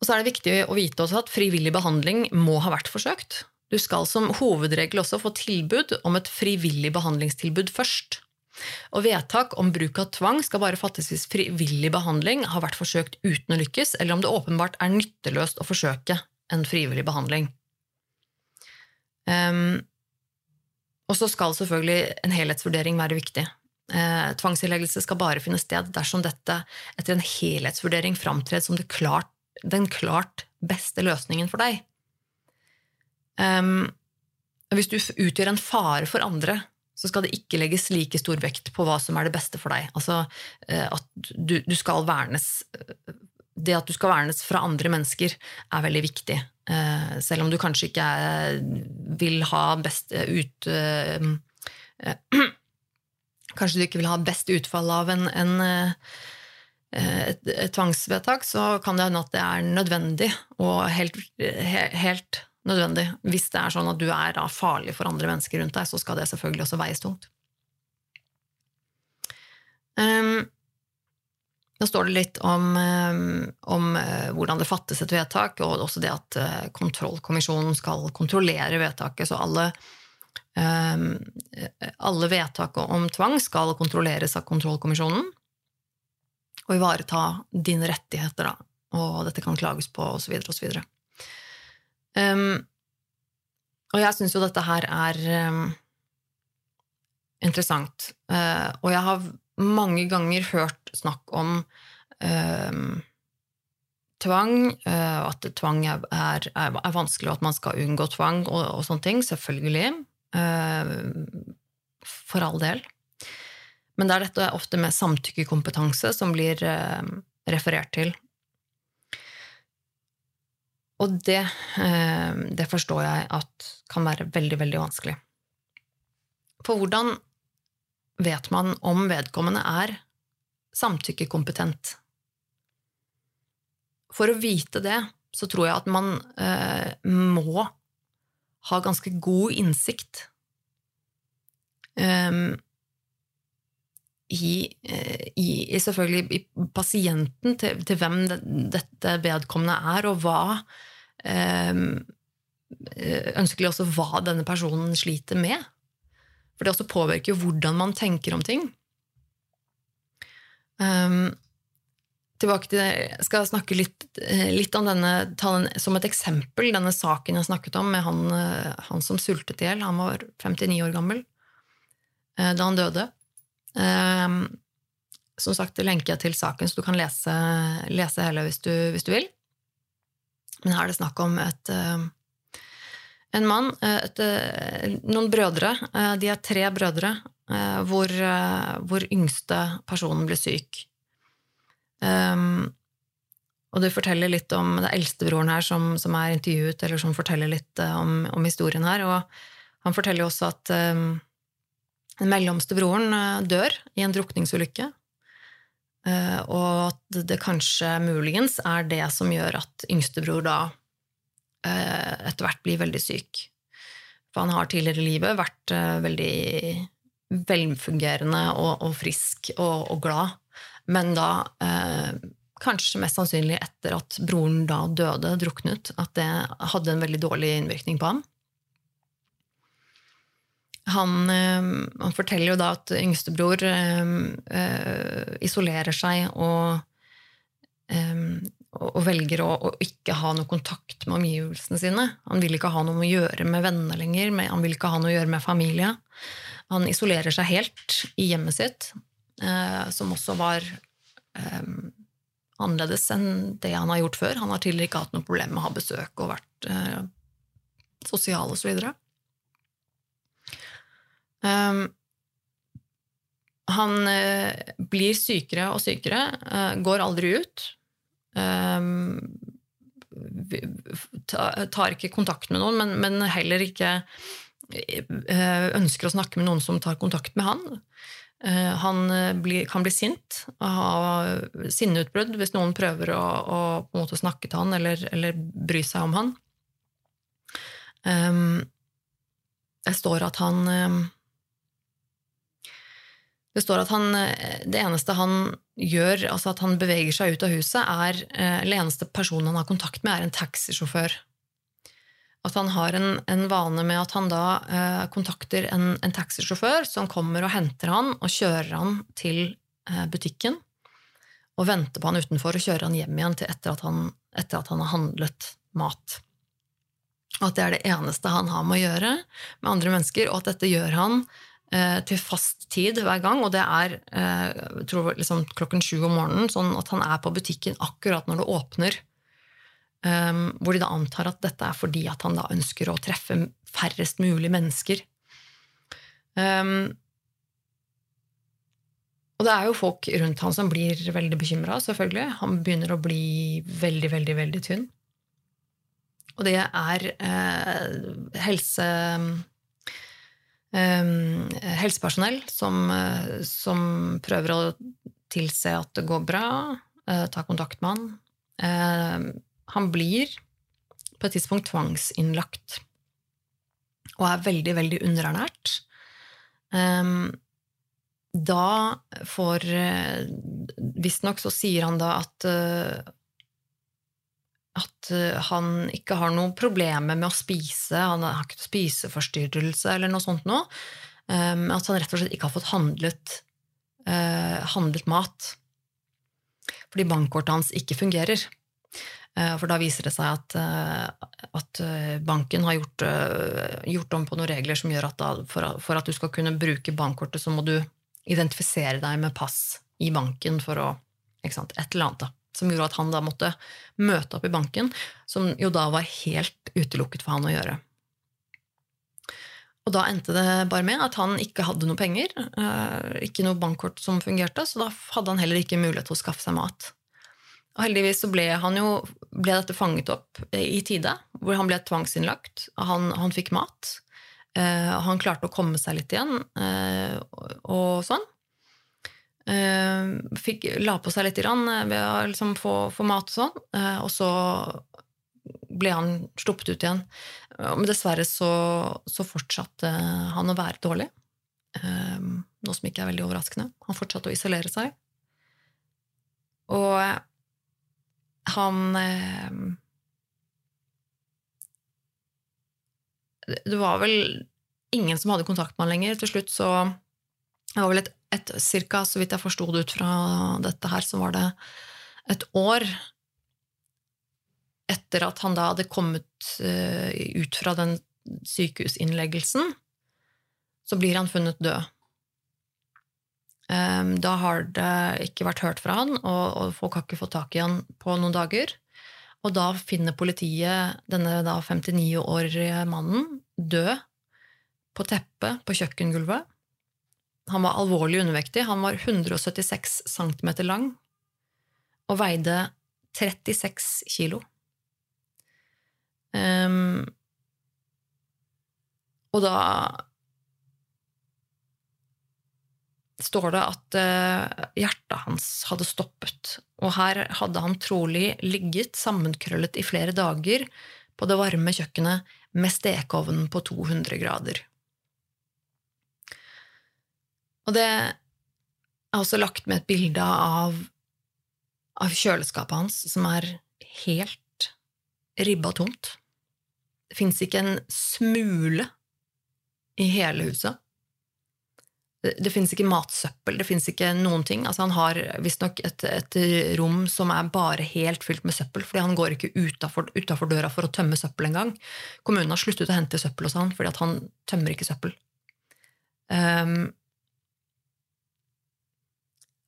Og så er det viktig å vite også at frivillig behandling må ha vært forsøkt. Du skal som hovedregel også få tilbud om et frivillig behandlingstilbud først. Og vedtak om bruk av tvang skal bare fattes hvis frivillig behandling har vært forsøkt uten å lykkes, eller om det åpenbart er nytteløst å forsøke en frivillig behandling. Um, og så skal selvfølgelig en helhetsvurdering være viktig. Eh, tvangsinnleggelse skal bare finne sted dersom dette etter en helhetsvurdering framtrer som klart, den klart beste løsningen for deg. Um, hvis du utgjør en fare for andre, så skal det ikke legges like stor vekt på hva som er det beste for deg. Altså eh, at du, du skal vernes Det at du skal vernes fra andre mennesker, er veldig viktig. Eh, selv om du kanskje ikke er, vil ha best ut Kanskje du ikke vil ha best utfall av en, en et, et, tvangsvedtak, så kan det hende at det er nødvendig, og helt, helt nødvendig. Hvis det er sånn at du er da, farlig for andre mennesker rundt deg, så skal det selvfølgelig også veies tungt. Um, nå står det litt om, um, om uh, hvordan det fattes et vedtak, og også det at uh, kontrollkommisjonen skal kontrollere vedtaket. Så alle, um, alle vedtak om tvang skal kontrolleres av kontrollkommisjonen og ivareta dine rettigheter, da. Og dette kan klages på, osv., osv. Um, og jeg syns jo dette her er um, interessant. Uh, og jeg har mange ganger hørt snakk om um, tvang, uh, at tvang er, er, er, vanskelig, og at man skal unngå tvang og, og sånne ting. Selvfølgelig. Uh, for all del. Men det er dette ofte med samtykkekompetanse som blir referert til. Og det, eh, det, forstår jeg at kan være veldig, veldig vanskelig. For hvordan vet man om vedkommende er samtykkekompetent? For å vite det, så tror jeg at man eh, må ha ganske god innsikt eh, eh, i, i, selvfølgelig i pasienten, til, til hvem det, dette vedkommende er, og hva Ehm, eh, ønskelig også hva denne personen sliter med. For det også påvirker jo hvordan man tenker om ting. Um, tilbake til, det. Jeg skal snakke litt, eh, litt om denne, den som et eksempel, denne saken jeg snakket om med han, han som sultet i hjel. Han var 59 år gammel da han døde. Um, som sagt lenker jeg til saken, så du kan lese, lese hele hvis du, hvis du vil. Men her er det snakk om et, eh, en mann, eh, et, eh, noen brødre. De er tre brødre, hvor, hvor yngste personen blir syk. Um, og du forteller litt om det eldstebroren her som, som, er intervjuet, eller som forteller litt om, om, historien her. Og han forteller også at um, den mellomste broren dør i en drukningsulykke. Eh, og at det kanskje muligens er det som gjør at yngstebror da eh, etter hvert blir veldig syk. For han har tidligere i livet vært eh, veldig velfungerende og, og frisk og, og, glad, men da kanskje mest sannsynlig etter at broren da døde, druknet, at det hadde en veldig dårlig innvirkning på ham. Han, eh, han, forteller jo da at yngstebror øh, eh, isolerer seg og, og velger å, å, ikke ha noe kontakt med omgivelsene sine. Han vil ikke ha noe å gjøre med venner lenger, han vil ikke ha noe å gjøre med familie. Han isolerer seg helt i hjemmet sitt, som også var annerledes enn det han har gjort før. Han har tidligere ikke hatt noe problem med å ha besøk og vært sosial osv. Um, han uh, blir sykere og sykere, uh, går aldri ut. Um, tar ikke kontakt med noen, men, men heller ikke uh, ønsker å snakke med noen som tar kontakt med han. Eh, han blir, kan bli sint og ha sinneutbrudd hvis noen prøver å, å snakke til han eller, eller bry seg om han. Um, det står at han Det står at han Det eneste han gjør, altså at han beveger seg ut av huset, er Eller eneste personen han har kontakt med, er en taxisjåfør at han har en, en, vane med at han da eh, kontakter en, en, taxisjåfør som kommer og henter han og kjører han til eh, butikken. Og venter på han utenfor og kjører han hjem igjen etter at han, etter at han har handlet mat. At det er det eneste han har med å gjøre med andre mennesker, og at dette gjør han eh, til fast tid hver gang. Og det er eh, tror liksom klokken sju om morgenen, sånn at han er på butikken akkurat når det åpner Um, hvor de da antar at dette er fordi at han da ønsker å treffe færrest mulig mennesker. Um, og det er jo folk rundt han som blir veldig bekymra, selvfølgelig. Han begynner å bli veldig, veldig, veldig tynn. Og det er eh, helse... Um, helsepersonell som, uh, som, prøver å tilse at det går bra, uh, ta kontakt med han. Uh, han blir på et tidspunkt tvangsinnlagt og er veldig, veldig underernært. Um, da får uh, Visstnok så sier han da at at uh, han ikke har noen problemer med å spise, han har ikke spiseforstyrrelse eller noe sånt noe. Um, at han rett og slett ikke har fått handlet, uh, handlet mat. Fordi bankkortet hans ikke fungerer. Eh, for da viser det seg at, eh, at eh, banken har gjort, gjort, om på noen regler som gjør at da, for, for, at du skal kunne bruke bankkortet, så må du identifisere deg med pass i banken for å sant, Et eller annet. da. Som gjorde at han da måtte møte opp i banken, som jo da var helt utelukket for han å gjøre. Og da endte det bare med at han ikke hadde noe penger, ikke noe bankkort som fungerte, så da hadde han heller ikke mulighet til å skaffe seg mat. Og heldigvis så ble, jo, ble dette fanget opp i tide, hvor han ble tvangsinnlagt. Han, han fikk mat. Eh, han klarte å komme seg litt igjen, eh, og sånn. Eh, fikk, la på seg litt grann, eh, ved å liksom få, få, mat og sånn. Eh, og så ble han sluppet ut igjen. Men dessverre så, så fortsatte han å være dårlig. Noe som ikke er veldig overraskende. Han fortsatte å isolere seg. Og han Det var vel ingen som hadde kontakt med han lenger. Til slutt så Det var vel et, et cirka, så vidt jeg forsto det ut fra dette her, så var det et år etter at han da hadde kommet uh, ut fra den sykehusinnleggelsen, så blir han funnet død. Ehm, da har det ikke vært hørt fra han, og, folk har ikke fått tak i han på noen dager. Og da finner politiet denne da 59-årige mannen død på teppet på kjøkkengulvet. Han var alvorlig undervektig. Han var 176 cm lang og veide 36 kilo. Um, og da står det at eh, hjertet hans hadde stoppet, og her hadde han trolig ligget sammenkrøllet i flere dager på det varme kjøkkenet med stekeovnen på 200 grader. Og det er også lagt med et bilde av, av kjøleskapet hans, som er helt ribba tomt. Det fins ikke en smule i hele huset det, det fins ikke matsøppel, det fins ikke noen ting. Altså, han har visstnok et, et rom som er bare helt fylt med søppel, fordi han går ikke utafor døra for å tømme søppel engang. Kommunen har sluttet å hente søppel hos han fordi han tømmer ikke søppel. Um,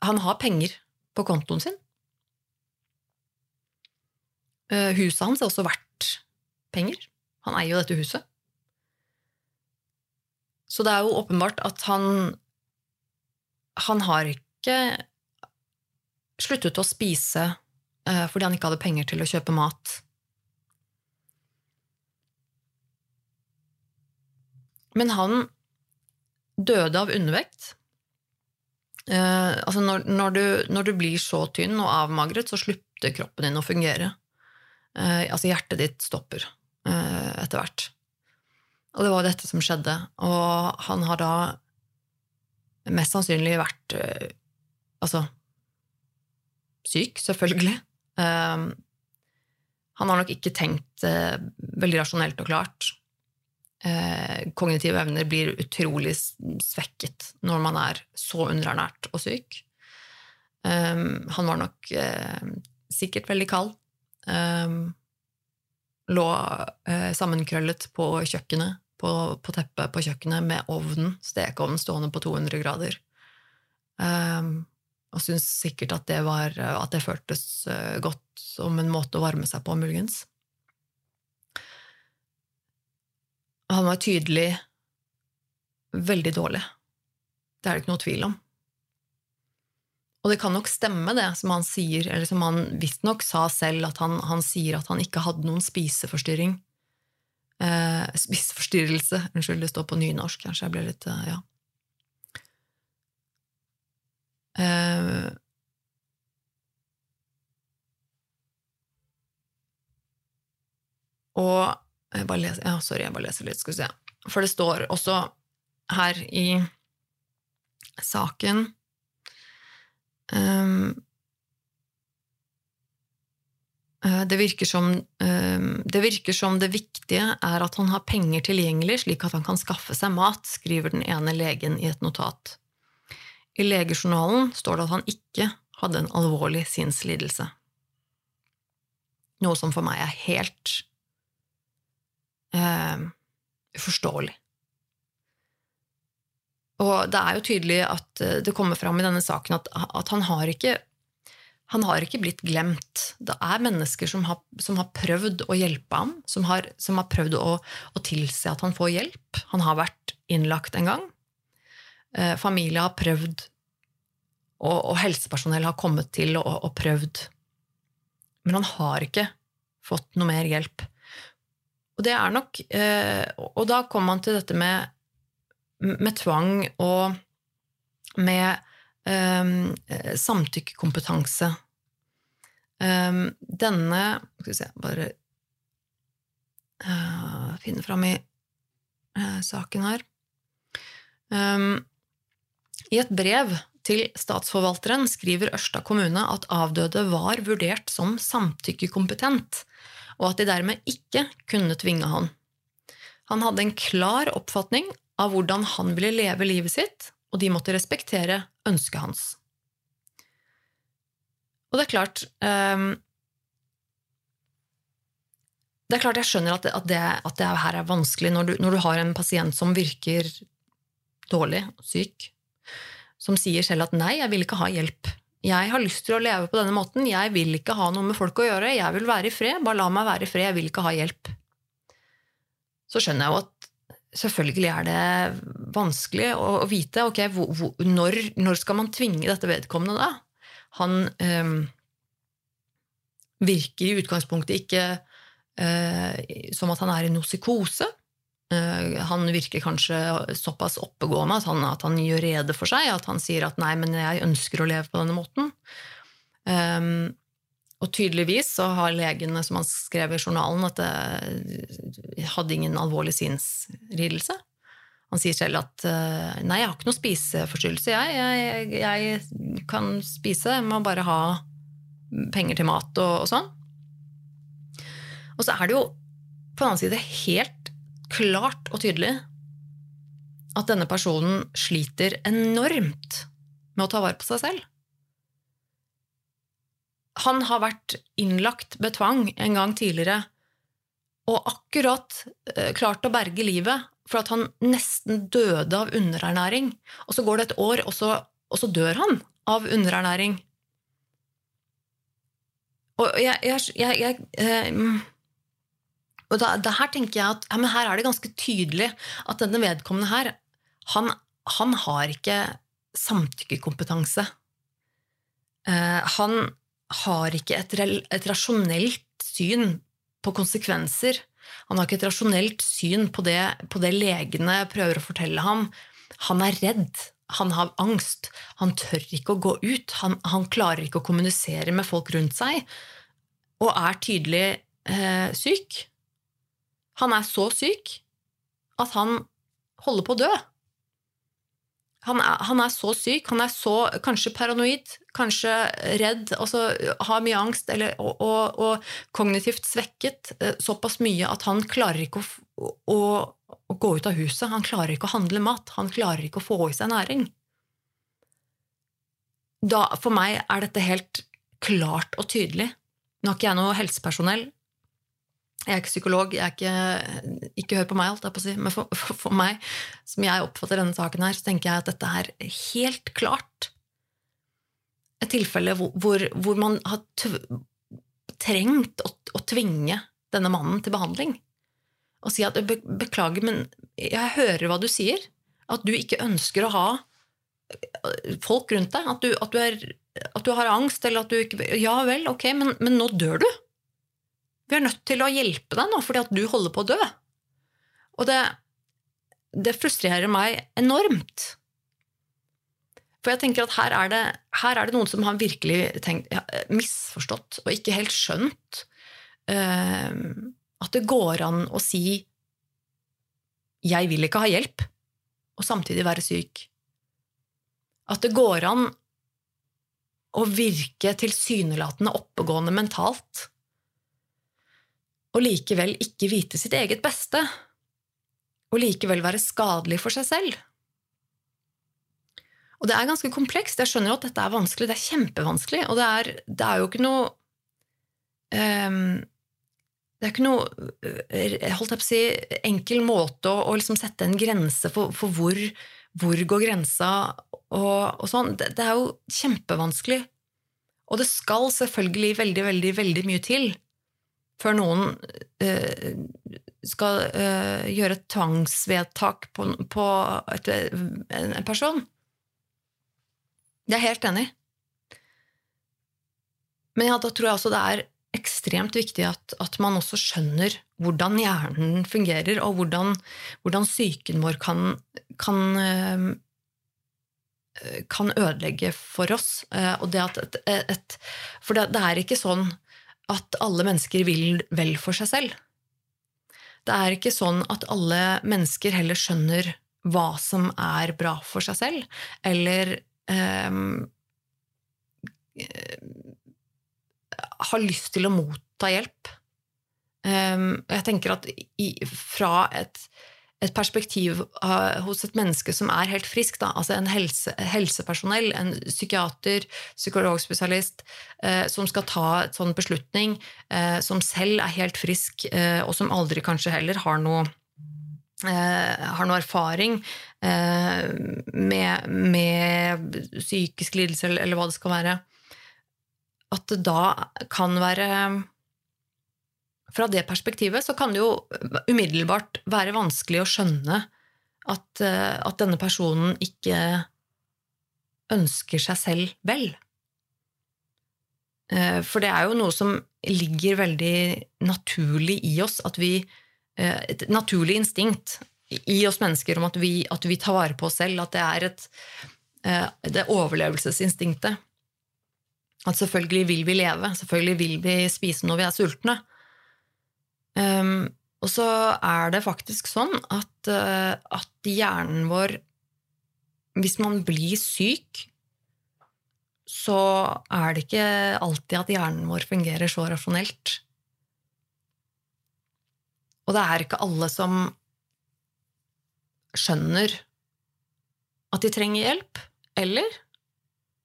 han har penger på kontoen sin. Uh, huset hans er også verdt penger. Han eier jo dette huset. Så det er jo åpenbart at han Han har ikke sluttet å spise eh, fordi han ikke hadde penger til å kjøpe mat. Men han døde av undervekt. Eh, altså når, når, du, når, du, blir så tynn og avmagret, så slutter kroppen din å fungere. Uh, altså hjertet ditt stopper uh, etter hvert. Og det var dette som skjedde. Og han har da mest sannsynlig vært altså syk, selvfølgelig. Han har nok ikke tenkt veldig rasjonelt og klart kognitive evner blir utrolig svekket når man er så underernært og syk. Um, han var nok eh, sikkert veldig kald. Um, lå eh, sammenkrøllet på kjøkkenet, på, på, teppet på kjøkkenet med ovnen, stekeovnen stående på 200 grader. Um, og syntes sikkert at det, var, at det føltes godt som en måte å varme seg på, muligens. Han var tydelig veldig dårlig. Det er det ikke noe tvil om. Og det kan nok stemme, det som han sier, eller som han visstnok sa selv, at han, han, sier at han ikke hadde noen spiseforstyrring. Eh, spiseforstyrrelse. Unnskyld, det står på nynorsk, kanskje jeg ble litt eh, Ja. Eh, og jeg bare leser, ja, sorry, jeg bare leser litt, skal vi se. For det står også her i saken um, det virker, som, um, det virker som det viktige er at han har penger tilgjengelig slik at han kan skaffe seg mat, skriver den ene legen i et notat. I legejournalen står det at han ikke hadde en alvorlig sinnslidelse. Noe som for meg er helt eh, uforståelig. Og det er jo tydelig at eh, det kommer fram i denne saken at, at han har ikke han har ikke blitt glemt. Det er mennesker som har, som har prøvd å hjelpe ham, som har, som har prøvd å, å, tilse at han får hjelp. Han har vært innlagt en gang. Eh, familie har prøvd, og, og, helsepersonell har kommet til og, og prøvd. Men han har ikke fått noe mer hjelp. Og det er nok eh, Og da kommer man til dette med, med tvang og med um, samtykkekompetanse. Um, denne Skal vi se Bare uh, finne fram i uh, saken her. Um, I et brev til statsforvalteren skriver Ørsta kommune at avdøde var vurdert som samtykkekompetent og at de dermed ikke kunne tvinge han. Han hadde en klar oppfatning av hvordan han ville leve livet sitt, og de måtte respektere ønsket hans. Og det er klart um, Det er klart jeg skjønner at det, at det, at det her er vanskelig når du, når du, har en pasient som virker dårlig, syk, som sier selv at 'nei, jeg vil ikke ha hjelp'. Jeg har lyst til å leve på denne måten. Jeg vil ikke ha noe med folk å gjøre. Jeg vil være i fred. Bare la meg være i fred. Jeg vil ikke ha hjelp. Så skjønner jeg jo at selvfølgelig er det vanskelig å, vite ok, hvor, hvor, når, når, skal man tvinge dette vedkommende da? Han øh, virker i utgangspunktet ikke øh, som at han er i noe psykose. Eh, han virker kanskje såpass oppegående at han, at han, gjør rede for seg, at han sier at 'nei, men jeg ønsker å leve på denne måten'. Um, og tydeligvis så har legene som han skrev i journalen, at det hadde ingen alvorlig sinnslidelse. Han sier selv at eh, 'nei, jeg har ikke noe spiseforstyrrelse, jeg. Jeg, jeg kan spise, jeg må bare ha penger til mat og, og sånn'. Og så er det jo på den annen side helt klart og tydelig at denne personen sliter enormt med å ta vare på seg selv. Han har vært innlagt med tvang en gang tidligere og akkurat eh, klart å berge livet for at han nesten døde av underernæring. Og så går det et år, og så, og så dør han av underernæring. Og jeg, jeg, jeg, jeg eh, og da, da, her tenker jeg at ja, her er det ganske tydelig at denne vedkommende her, han, han har ikke samtykkekompetanse. Eh, han har ikke et, et, rasjonelt syn på konsekvenser. Han har ikke et rasjonelt syn på det, på det legene prøver å fortelle ham. Han er redd. han har angst. Han tør ikke å gå ut. Han, han klarer ikke å kommunisere med folk rundt seg. Og er tydelig eh, syk. Han er så syk at han holder på å dø. Han er, han er, så syk, han er så kanskje paranoid, kanskje redd, altså har mye angst eller, og, og, og, kognitivt svekket eh, såpass mye at han klarer ikke å, å, å, gå ut av huset. Han klarer ikke å handle mat. Han klarer ikke å få i seg næring. Da, for meg er dette helt klart og tydelig. Nå har ikke jeg noe helsepersonell, jeg er ikke psykolog, jeg er ikke, ikke hør på meg, alt jeg på å si, men for, for, for, meg, som jeg oppfatter denne saken her, så tenker jeg at dette er helt klart et tilfelle hvor, hvor, hvor man har trengt å, å, tvinge denne mannen til behandling. Og si at 'beklager, men jeg hører hva du sier', at du ikke ønsker å ha folk rundt deg, at du, at du, er, at du har angst, eller at du ikke Ja vel, ok, men, men nå dør du. Vi er nødt til å hjelpe deg nå fordi at du holder på å dø. Og det, det frustrerer meg enormt. For jeg tenker at her er det, her er det noen som har virkelig tenkt, misforstått og ikke helt skjønt uh, at det går an å si 'jeg vil ikke ha hjelp', og samtidig være syk. At det går an å virke tilsynelatende oppegående mentalt og likevel ikke vite sitt eget beste, og likevel være skadelig for seg selv. Og det er ganske komplekst. Jeg skjønner at dette er vanskelig. Det er kjempevanskelig, og det er, det er jo ikke noe um, Det er ikke noe eh, holdt jeg på å si, enkel måte å, å liksom sette en grense for, for hvor, hvor, går grensa og, og sånn. Det, det er jo kjempevanskelig. Og det skal selvfølgelig veldig, veldig, veldig mye til før noen uh, skal uh, gjøre et tvangsvedtak på, på et, en, person. Det er jeg helt enig i. Men ja, da tror jeg også det er ekstremt viktig at, at, man også skjønner hvordan hjernen fungerer, og hvordan, hvordan psyken vår kan, kan, uh, kan ødelegge for oss. Og det at et, et, for det, det er ikke sånn at alle mennesker vil vel for seg selv. Det er ikke sånn at alle mennesker heller skjønner hva som er bra for seg selv, eller eh, har lyst til å motta hjelp. Eh, jeg tenker at i, fra et et perspektiv hos et menneske som er helt frisk, da, altså en helse, helsepersonell, en psykiater, psykologspesialist, uh, som skal ta en sånn beslutning, uh, som selv er helt frisk, og som aldri kanskje heller har noe, har noe erfaring med, med, psykisk lidelse, eller, eller hva det skal være, at det da kan være fra det perspektivet så kan det jo umiddelbart være vanskelig å skjønne at, eh, at denne personen ikke ønsker seg selv vel. Eh, for det er jo noe som ligger veldig naturlig i oss, vi eh, Et naturlig instinkt i oss mennesker om at vi, at vi tar vare på oss selv, at det er et det overlevelsesinstinktet. At selvfølgelig vil vi leve, selvfølgelig vil vi spise når vi er sultne. Um, og så er det faktisk sånn at, uh, at hjernen vår Hvis man blir syk, så er det ikke alltid at hjernen vår fungerer så rasjonelt. Og det er ikke alle som skjønner at de trenger hjelp, eller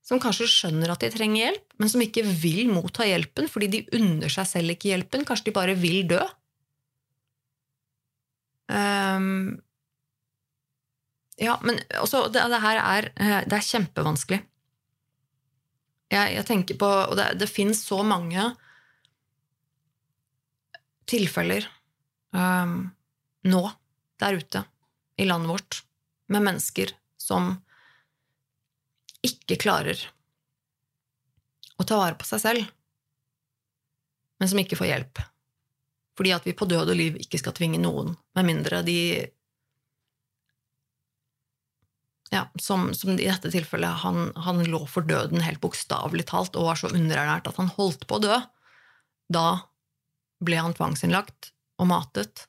som kanskje skjønner at de trenger hjelp, men som ikke vil motta hjelpen fordi de unner seg selv ikke hjelpen. Kanskje de bare vil dø. Um, ja, men også, det, det, her er, eh, det er kjempevanskelig. Jeg, jeg, tenker på Og det, det fins så mange tilfeller um, nå der ute i landet vårt med mennesker som ikke klarer å ta vare på seg selv, men som ikke får hjelp. Fordi at vi på død og liv ikke skal tvinge noen, med mindre de ja, som, som i dette tilfellet, han, han lå for døden helt bokstavelig talt og var så underernært at han holdt på å dø. Da ble han tvangsinnlagt og matet.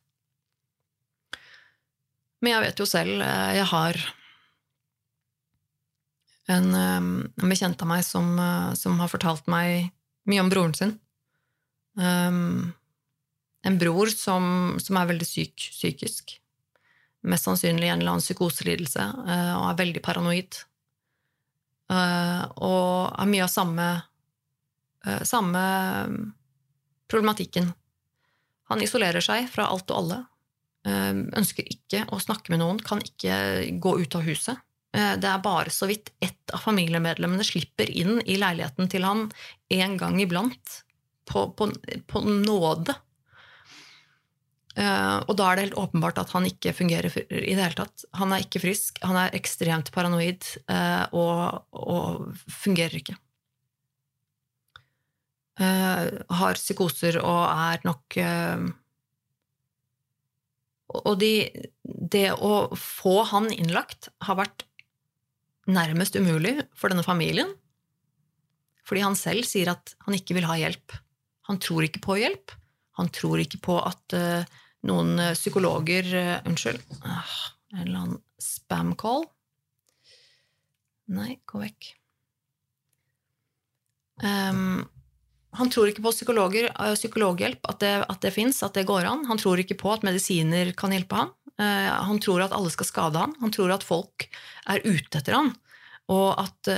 Men jeg vet jo selv, eh, jeg har en, eh, en bekjent av meg som, eh, som, har fortalt meg mye om broren sin. Um, en bror som, som, er veldig syk psykisk mest sannsynlig en eller annen psykoselidelse uh, og er veldig paranoid. Uh, og har mye av samme, uh, samme problematikken. Han isolerer seg fra alt og alle. Ønsker ikke å snakke med noen, kan ikke gå ut av huset. Det er bare så vidt ett av familiemedlemmene slipper inn i leiligheten til han en gang iblant, på, på, på nåde. Uh, og da er det helt åpenbart at han ikke fungerer i det hele tatt. Han er ikke frisk, han er ekstremt paranoid uh, og, og, fungerer ikke. Har psykoser og er nok Og de, det å få han innlagt har vært nærmest umulig for denne familien. Fordi han selv sier at han ikke vil ha hjelp. Han tror ikke på hjelp. Han tror ikke på at noen eh, psykologer uh, Unnskyld. Uh, en eller annen spam-call. Nei, gå vekk. Um, han tror ikke på uh, psykologhjelp, at det, at det fins, at det går an. Han tror ikke på at medisiner kan hjelpe han. Han tror at alle skal skade han. Han tror at folk er ute etter han, og at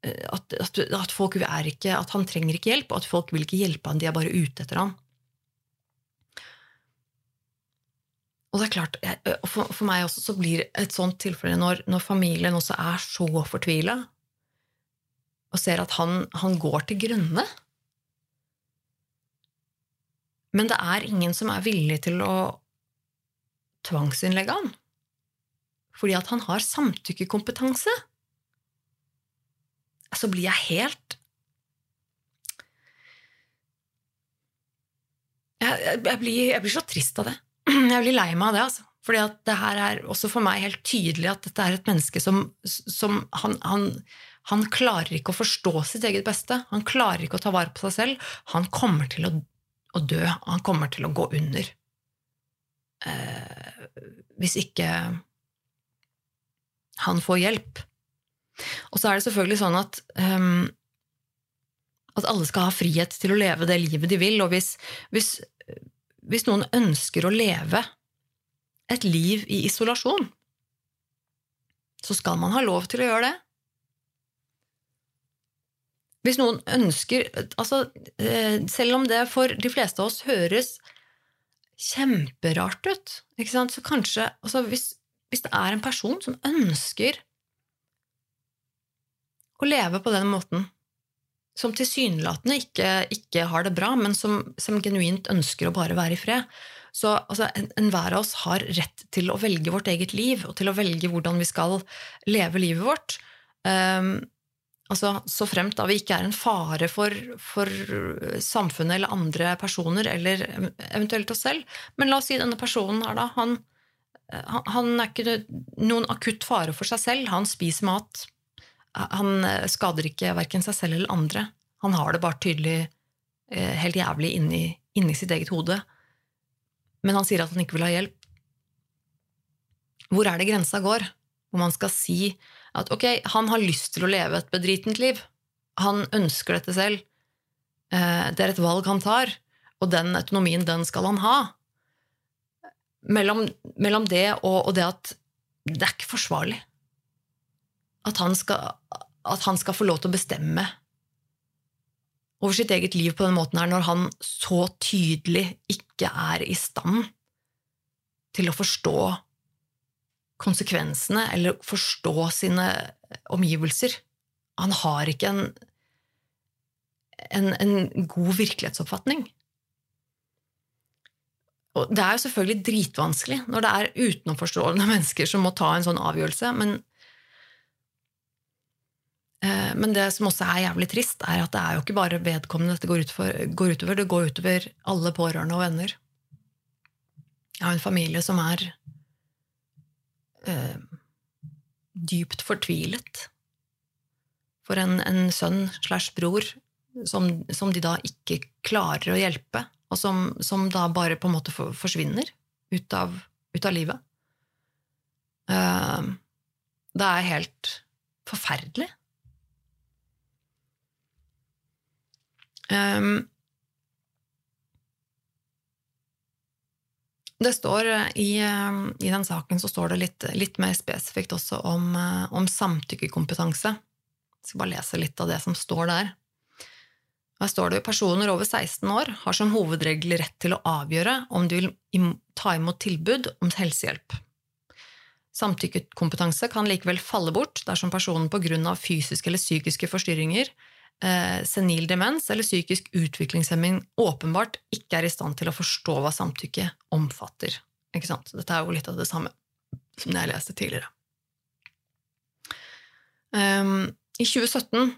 at, at, at, folk er ikke, at han trenger ikke hjelp, og at folk vil ikke hjelpe han, de er bare ute etter han. Og det er klart, for, for, meg også så blir et sånt tilfelle når, når familien også er så fortvila og ser at han, han, går til grunne. Men det er ingen som er villig til å tvangsinnlegge han. Fordi at han har samtykkekompetanse. Så blir jeg helt jeg, jeg, jeg, blir, jeg blir så trist av det. Jeg blir lei meg av det, altså. Fordi at det her er også for meg helt tydelig at dette er et menneske som, som han, han, han, klarer ikke å forstå sitt eget beste. Han klarer ikke å ta vare på seg selv. Han kommer til å, å dø. Han kommer til å gå under. Eh, hvis ikke han får hjelp. Og så er det selvfølgelig sånn at um, at alle skal ha frihet til å leve det livet de vil. Og hvis, hvis hvis noen ønsker å leve et liv i isolasjon, så skal man ha lov til å gjøre det. Hvis noen ønsker altså, eh, Selv om det for de fleste av oss høres kjemperart ut, Ikke sant? så kanskje altså hvis, hvis det er en person som ønsker å leve på den måten, som tilsynelatende ikke, ikke, har det bra, men som, som, genuint ønsker å bare være i fred. Så altså, enhver en av oss har rett til å velge vårt eget liv, og til å velge hvordan vi skal leve livet vårt. Um, altså, så fremt da vi ikke er en fare for, for, samfunnet eller andre personer, eller eventuelt oss selv. Men la oss si denne personen her, da. Han, han er ikke noen akutt fare for seg selv. Han spiser mat han eh, skader ikke verken seg selv eller andre. Han har det bare tydelig eh, helt jævlig inni, inni sitt eget hode. Men han sier at han ikke vil ha hjelp. Hvor er det grensa går? Hvor man skal si at ok, han har lyst til å leve et bedritent liv. Han ønsker dette selv. Eh, det er et valg han tar, og den autonomien, den skal han ha. Mellom, mellom det og, og det at det er ikke forsvarlig at han, skal, at han skal få lov til å bestemme over sitt eget liv på den måten her, når han så tydelig ikke er i stand til å forstå konsekvensene eller forstå sine omgivelser. Han har ikke en, en, en god virkelighetsoppfatning. Og det er jo selvfølgelig dritvanskelig når det er utenomforstående mennesker som må ta en sånn avgjørelse, men Eh, men det som også er jævlig trist, er at det er jo ikke bare vedkommende dette går, ut for, går utover. Det går utover alle pårørende og venner. Jeg har en familie som er eh, dypt fortvilet for en, en sønn slash bror som, som, de da ikke klarer å hjelpe, og som, som da bare på en måte forsvinner ut av, ut av livet. Eh, det er helt forferdelig. Um, det står i, i, den saken så står det litt, litt mer spesifikt også om, om samtykkekompetanse. Jeg skal bare lese litt av det som står der. Her står det personer over 16 år har som hovedregel rett til å avgjøre om de vil ta imot tilbud om helsehjelp. Samtykkekompetanse kan likevel falle bort dersom personen av fysiske eller psykiske forstyrringer eh, senil demens eller psykisk utviklingshemming åpenbart ikke er i stand til å forstå hva samtykke omfatter. Ikke sant? Dette er jo litt av det samme som jeg leste tidligere. Um, I 2017 uh,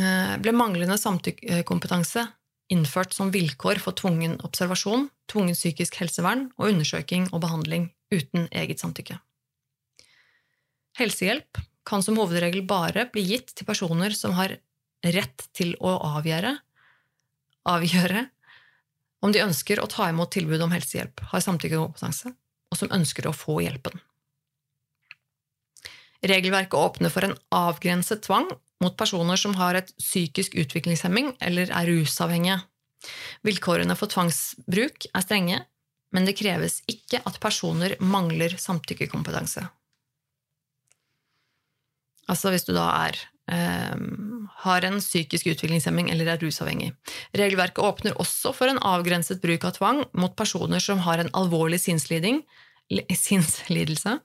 eh, ble manglende samtykkekompetanse innført som vilkår for tvungen observasjon, tvungen psykisk helsevern og undersøking og behandling uten eget samtykke. Helsehjelp kan som hovedregel bare bli gitt til personer som har rett til å avgjøre, avgjøre om de ønsker å ta imot tilbud om helsehjelp, har samtykkekompetanse, og som ønsker å få hjelpen. Regelverket åpner for en avgrenset tvang mot personer som har et psykisk utviklingshemming eller er rusavhengige. Vilkårene for tvangsbruk er strenge, men det kreves ikke at personer mangler samtykkekompetanse. Altså hvis du da er har en psykisk utviklingshemming eller er rusavhengig. Regelverket åpner også for en avgrenset bruk av tvang mot personer som har en alvorlig sinnslidelse,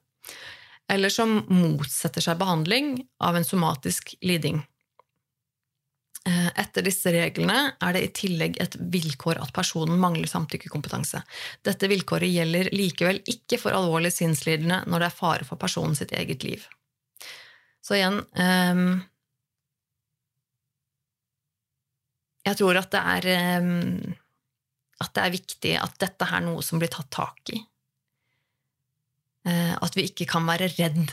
eller som motsetter seg behandling av en somatisk liding. Eh, etter disse reglene er det i tillegg et vilkår at personen mangler samtykkekompetanse. Dette vilkåret gjelder likevel ikke for alvorlig sinnslidende når det er fare for personen sitt eget liv. Så igjen um, Jeg tror at det er um, At det er viktig at dette er noe som blir tatt tak i. Uh, at vi ikke kan være redd.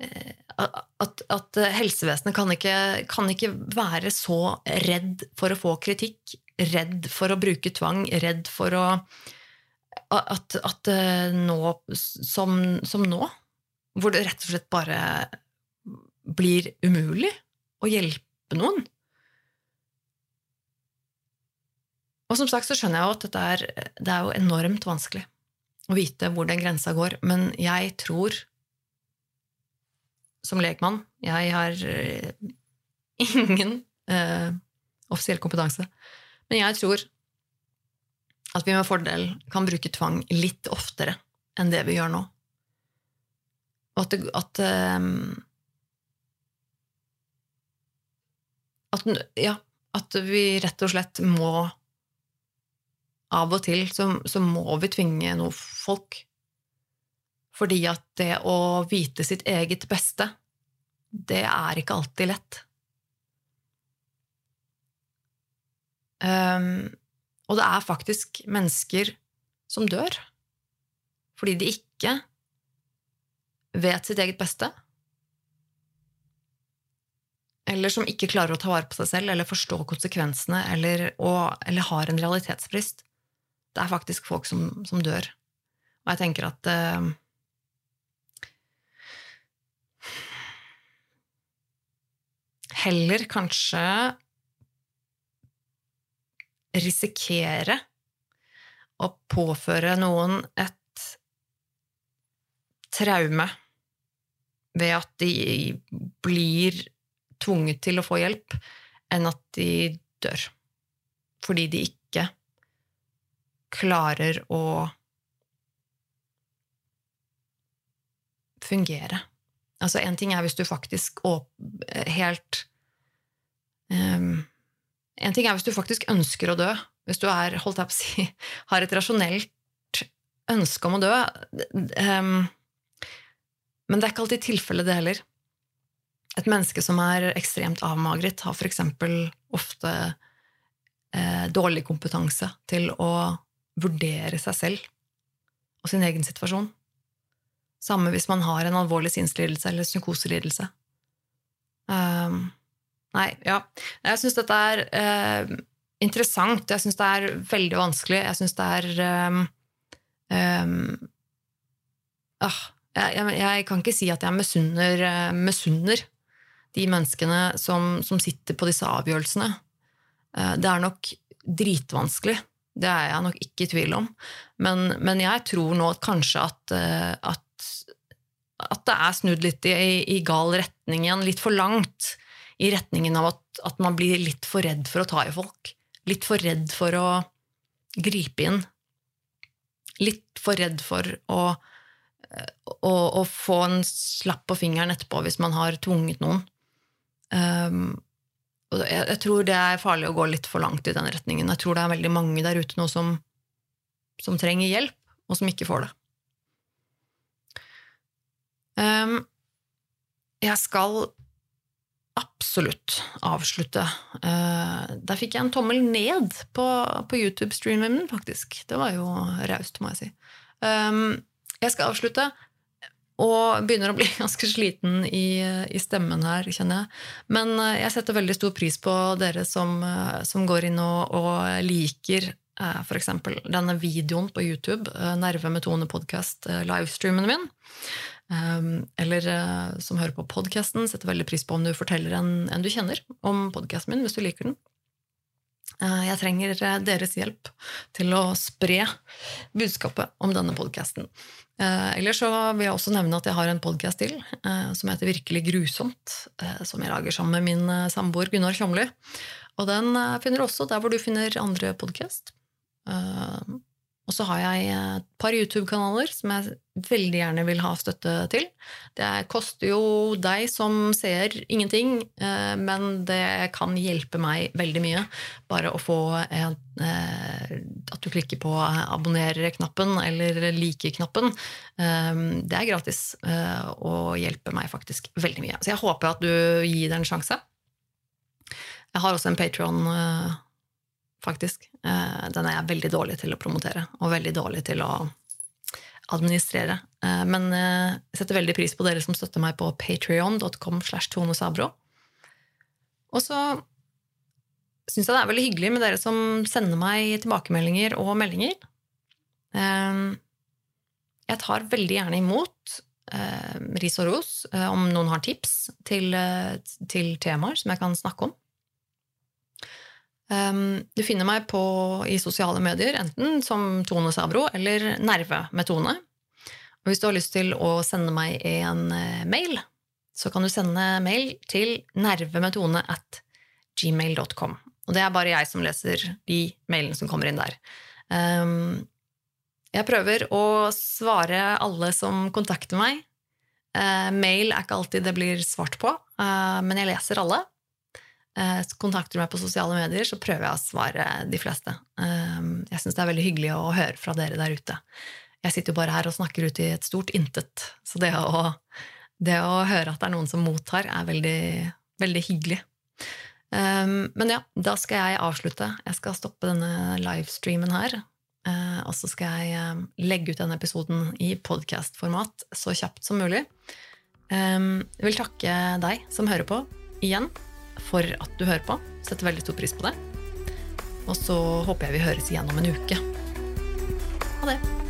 Eh, at, at helsevesenet kan ikke, kan ikke være så redd for å få kritikk, redd for å bruke tvang, redd for å At, at eh, nå som, som nå, hvor det rett og slett bare blir umulig å hjelpe noen. Og som sagt så skjønner jeg jo at dette er, det er jo enormt vanskelig å vite hvor den grensa går, men jeg tror som lekmann Jeg har uh, ingen eh, offisiell kompetanse, men jeg tror at vi med fordel kan bruke tvang litt oftere enn det vi gjør nå. Og at, at, um, at, ja, at vi rett og slett må av og til så, så må vi tvinge noe folk. Fordi at det å vite sitt eget beste, det er ikke alltid lett. Um, og det er faktisk mennesker som dør fordi de ikke vet sitt eget beste, eller som ikke klarer å ta vare på seg selv eller forstå konsekvensene, eller, og, eller har en realitetsbrist det er faktisk folk som, som dør. Og jeg tenker at uh, Heller kanskje risikere å påføre noen et traume ved at de blir tvunget til å få hjelp, enn at de dør. Fordi de ikke klarer å fungere. Altså, én ting er hvis du faktisk helt um, En ting er hvis du faktisk ønsker å dø. Hvis du er, holdt jeg på å si, har et rasjonelt ønske om å dø. Um, men det er ikke alltid tilfellet, det heller. Et menneske som er ekstremt avmagret, har eksempel ofte eh, dårlig kompetanse til å vurdere seg selv og sin egen situasjon. Samme hvis man har en alvorlig sinnslidelse eller psykoselidelse. Um, nei, ja. Jeg syns dette er uh, interessant. Jeg syns det er veldig vanskelig. Jeg syns det er um, um, ah, jeg, jeg, jeg, kan ikke si at jeg misunner, uh, de menneskene som, som, sitter på disse avgjørelsene. Uh, det er nok dritvanskelig. Det er jeg nok ikke i tvil om. Men, men jeg tror nå kanskje at, at at det er snudd litt i, i, gal retning igjen, litt for langt. I retningen av at, at, man blir litt for redd for å ta i folk. Litt for redd for å gripe inn. Litt for redd for å, å, å få en slapp på fingeren etterpå hvis man har tvunget noen. Um, jeg, jeg, tror det er farlig å gå litt for langt i den retningen. Jeg tror det er veldig mange der ute nå som, som trenger hjelp, og som ikke får det. Um, jeg skal absolutt avslutte. Uh, der fikk jeg en tommel ned på, på YouTube-streamen faktisk. Det var jo raust, må jeg si. Um, jeg skal avslutte, og begynner å bli ganske sliten i, i, stemmen her, kjenner jeg. Men uh, jeg setter veldig stor pris på dere som, uh, som går inn og, og liker f.eks. denne videoen på YouTube, Nerve med Tone podkast, livestreamen min. Ehm, eller eh, som hører på podkasten, setter veldig pris på om du forteller en, en du kjenner, om podkasten min, hvis du liker den. Eh, jeg trenger eh, deres hjelp til å spre budskapet om denne podkasten. Ellers så vil jeg også nevne at jeg har en podkast til som heter Virkelig grusomt, som jeg lager sammen med min samboer Gunnar Tjomli. Og den finner du også der hvor du finner andre podkast. Og så har jeg et par YouTube-kanaler som jeg veldig gjerne vil ha støtte til. Det koster jo deg som ser ingenting, eh, men det kan hjelpe meg veldig mye. Bare å få en, eh, at du klikker på abonner-knappen eller like-knappen. Eh, det er gratis og hjelper meg faktisk veldig mye. Så jeg håper at du gir det en sjanse. Jeg har også en Patron faktisk. Eh, den er jeg veldig dårlig til å promotere, og veldig dårlig til å administrere. Eh, men eh, jeg setter veldig pris på dere som støtter meg på patrion.com. Og så syns jeg det er veldig hyggelig med dere som sender meg tilbakemeldinger og meldinger. Jeg tar veldig gjerne imot ris og ros om noen har tips til, til temaer som jeg kan snakke om. Um, du finner meg på, i sosiale medier, enten som Tone Sabro eller Nerve med Tone. Og hvis du har lyst til å sende meg en uh, mail, så kan du sende mail til nervemedtone at gmail.com. Og det er bare jeg som leser de mailene som kommer inn der. Um, jeg prøver å svare alle som kontakter meg. Uh, mail er ikke alltid det blir svart på, uh, men jeg leser alle. Uh, kontakter du meg på sosiale medier, så prøver jeg å svare de fleste. Eh, jeg syns det er veldig hyggelig å høre fra dere der ute. Jeg sitter jo bare her og snakker ut i et stort intet, så det å, det å høre at det er noen som mottar, er veldig, veldig hyggelig. Eh, men ja, da skal jeg avslutte. Jeg skal stoppe denne livestreamen her. Og så skal jeg legge ut denne episoden i podkastformat så kjapt som mulig. Jeg vil takke deg som hører på, igjen for at du hører på. Setter veldig stor pris på det. Og så håper jeg vi høres igjen om en uke. Ha det.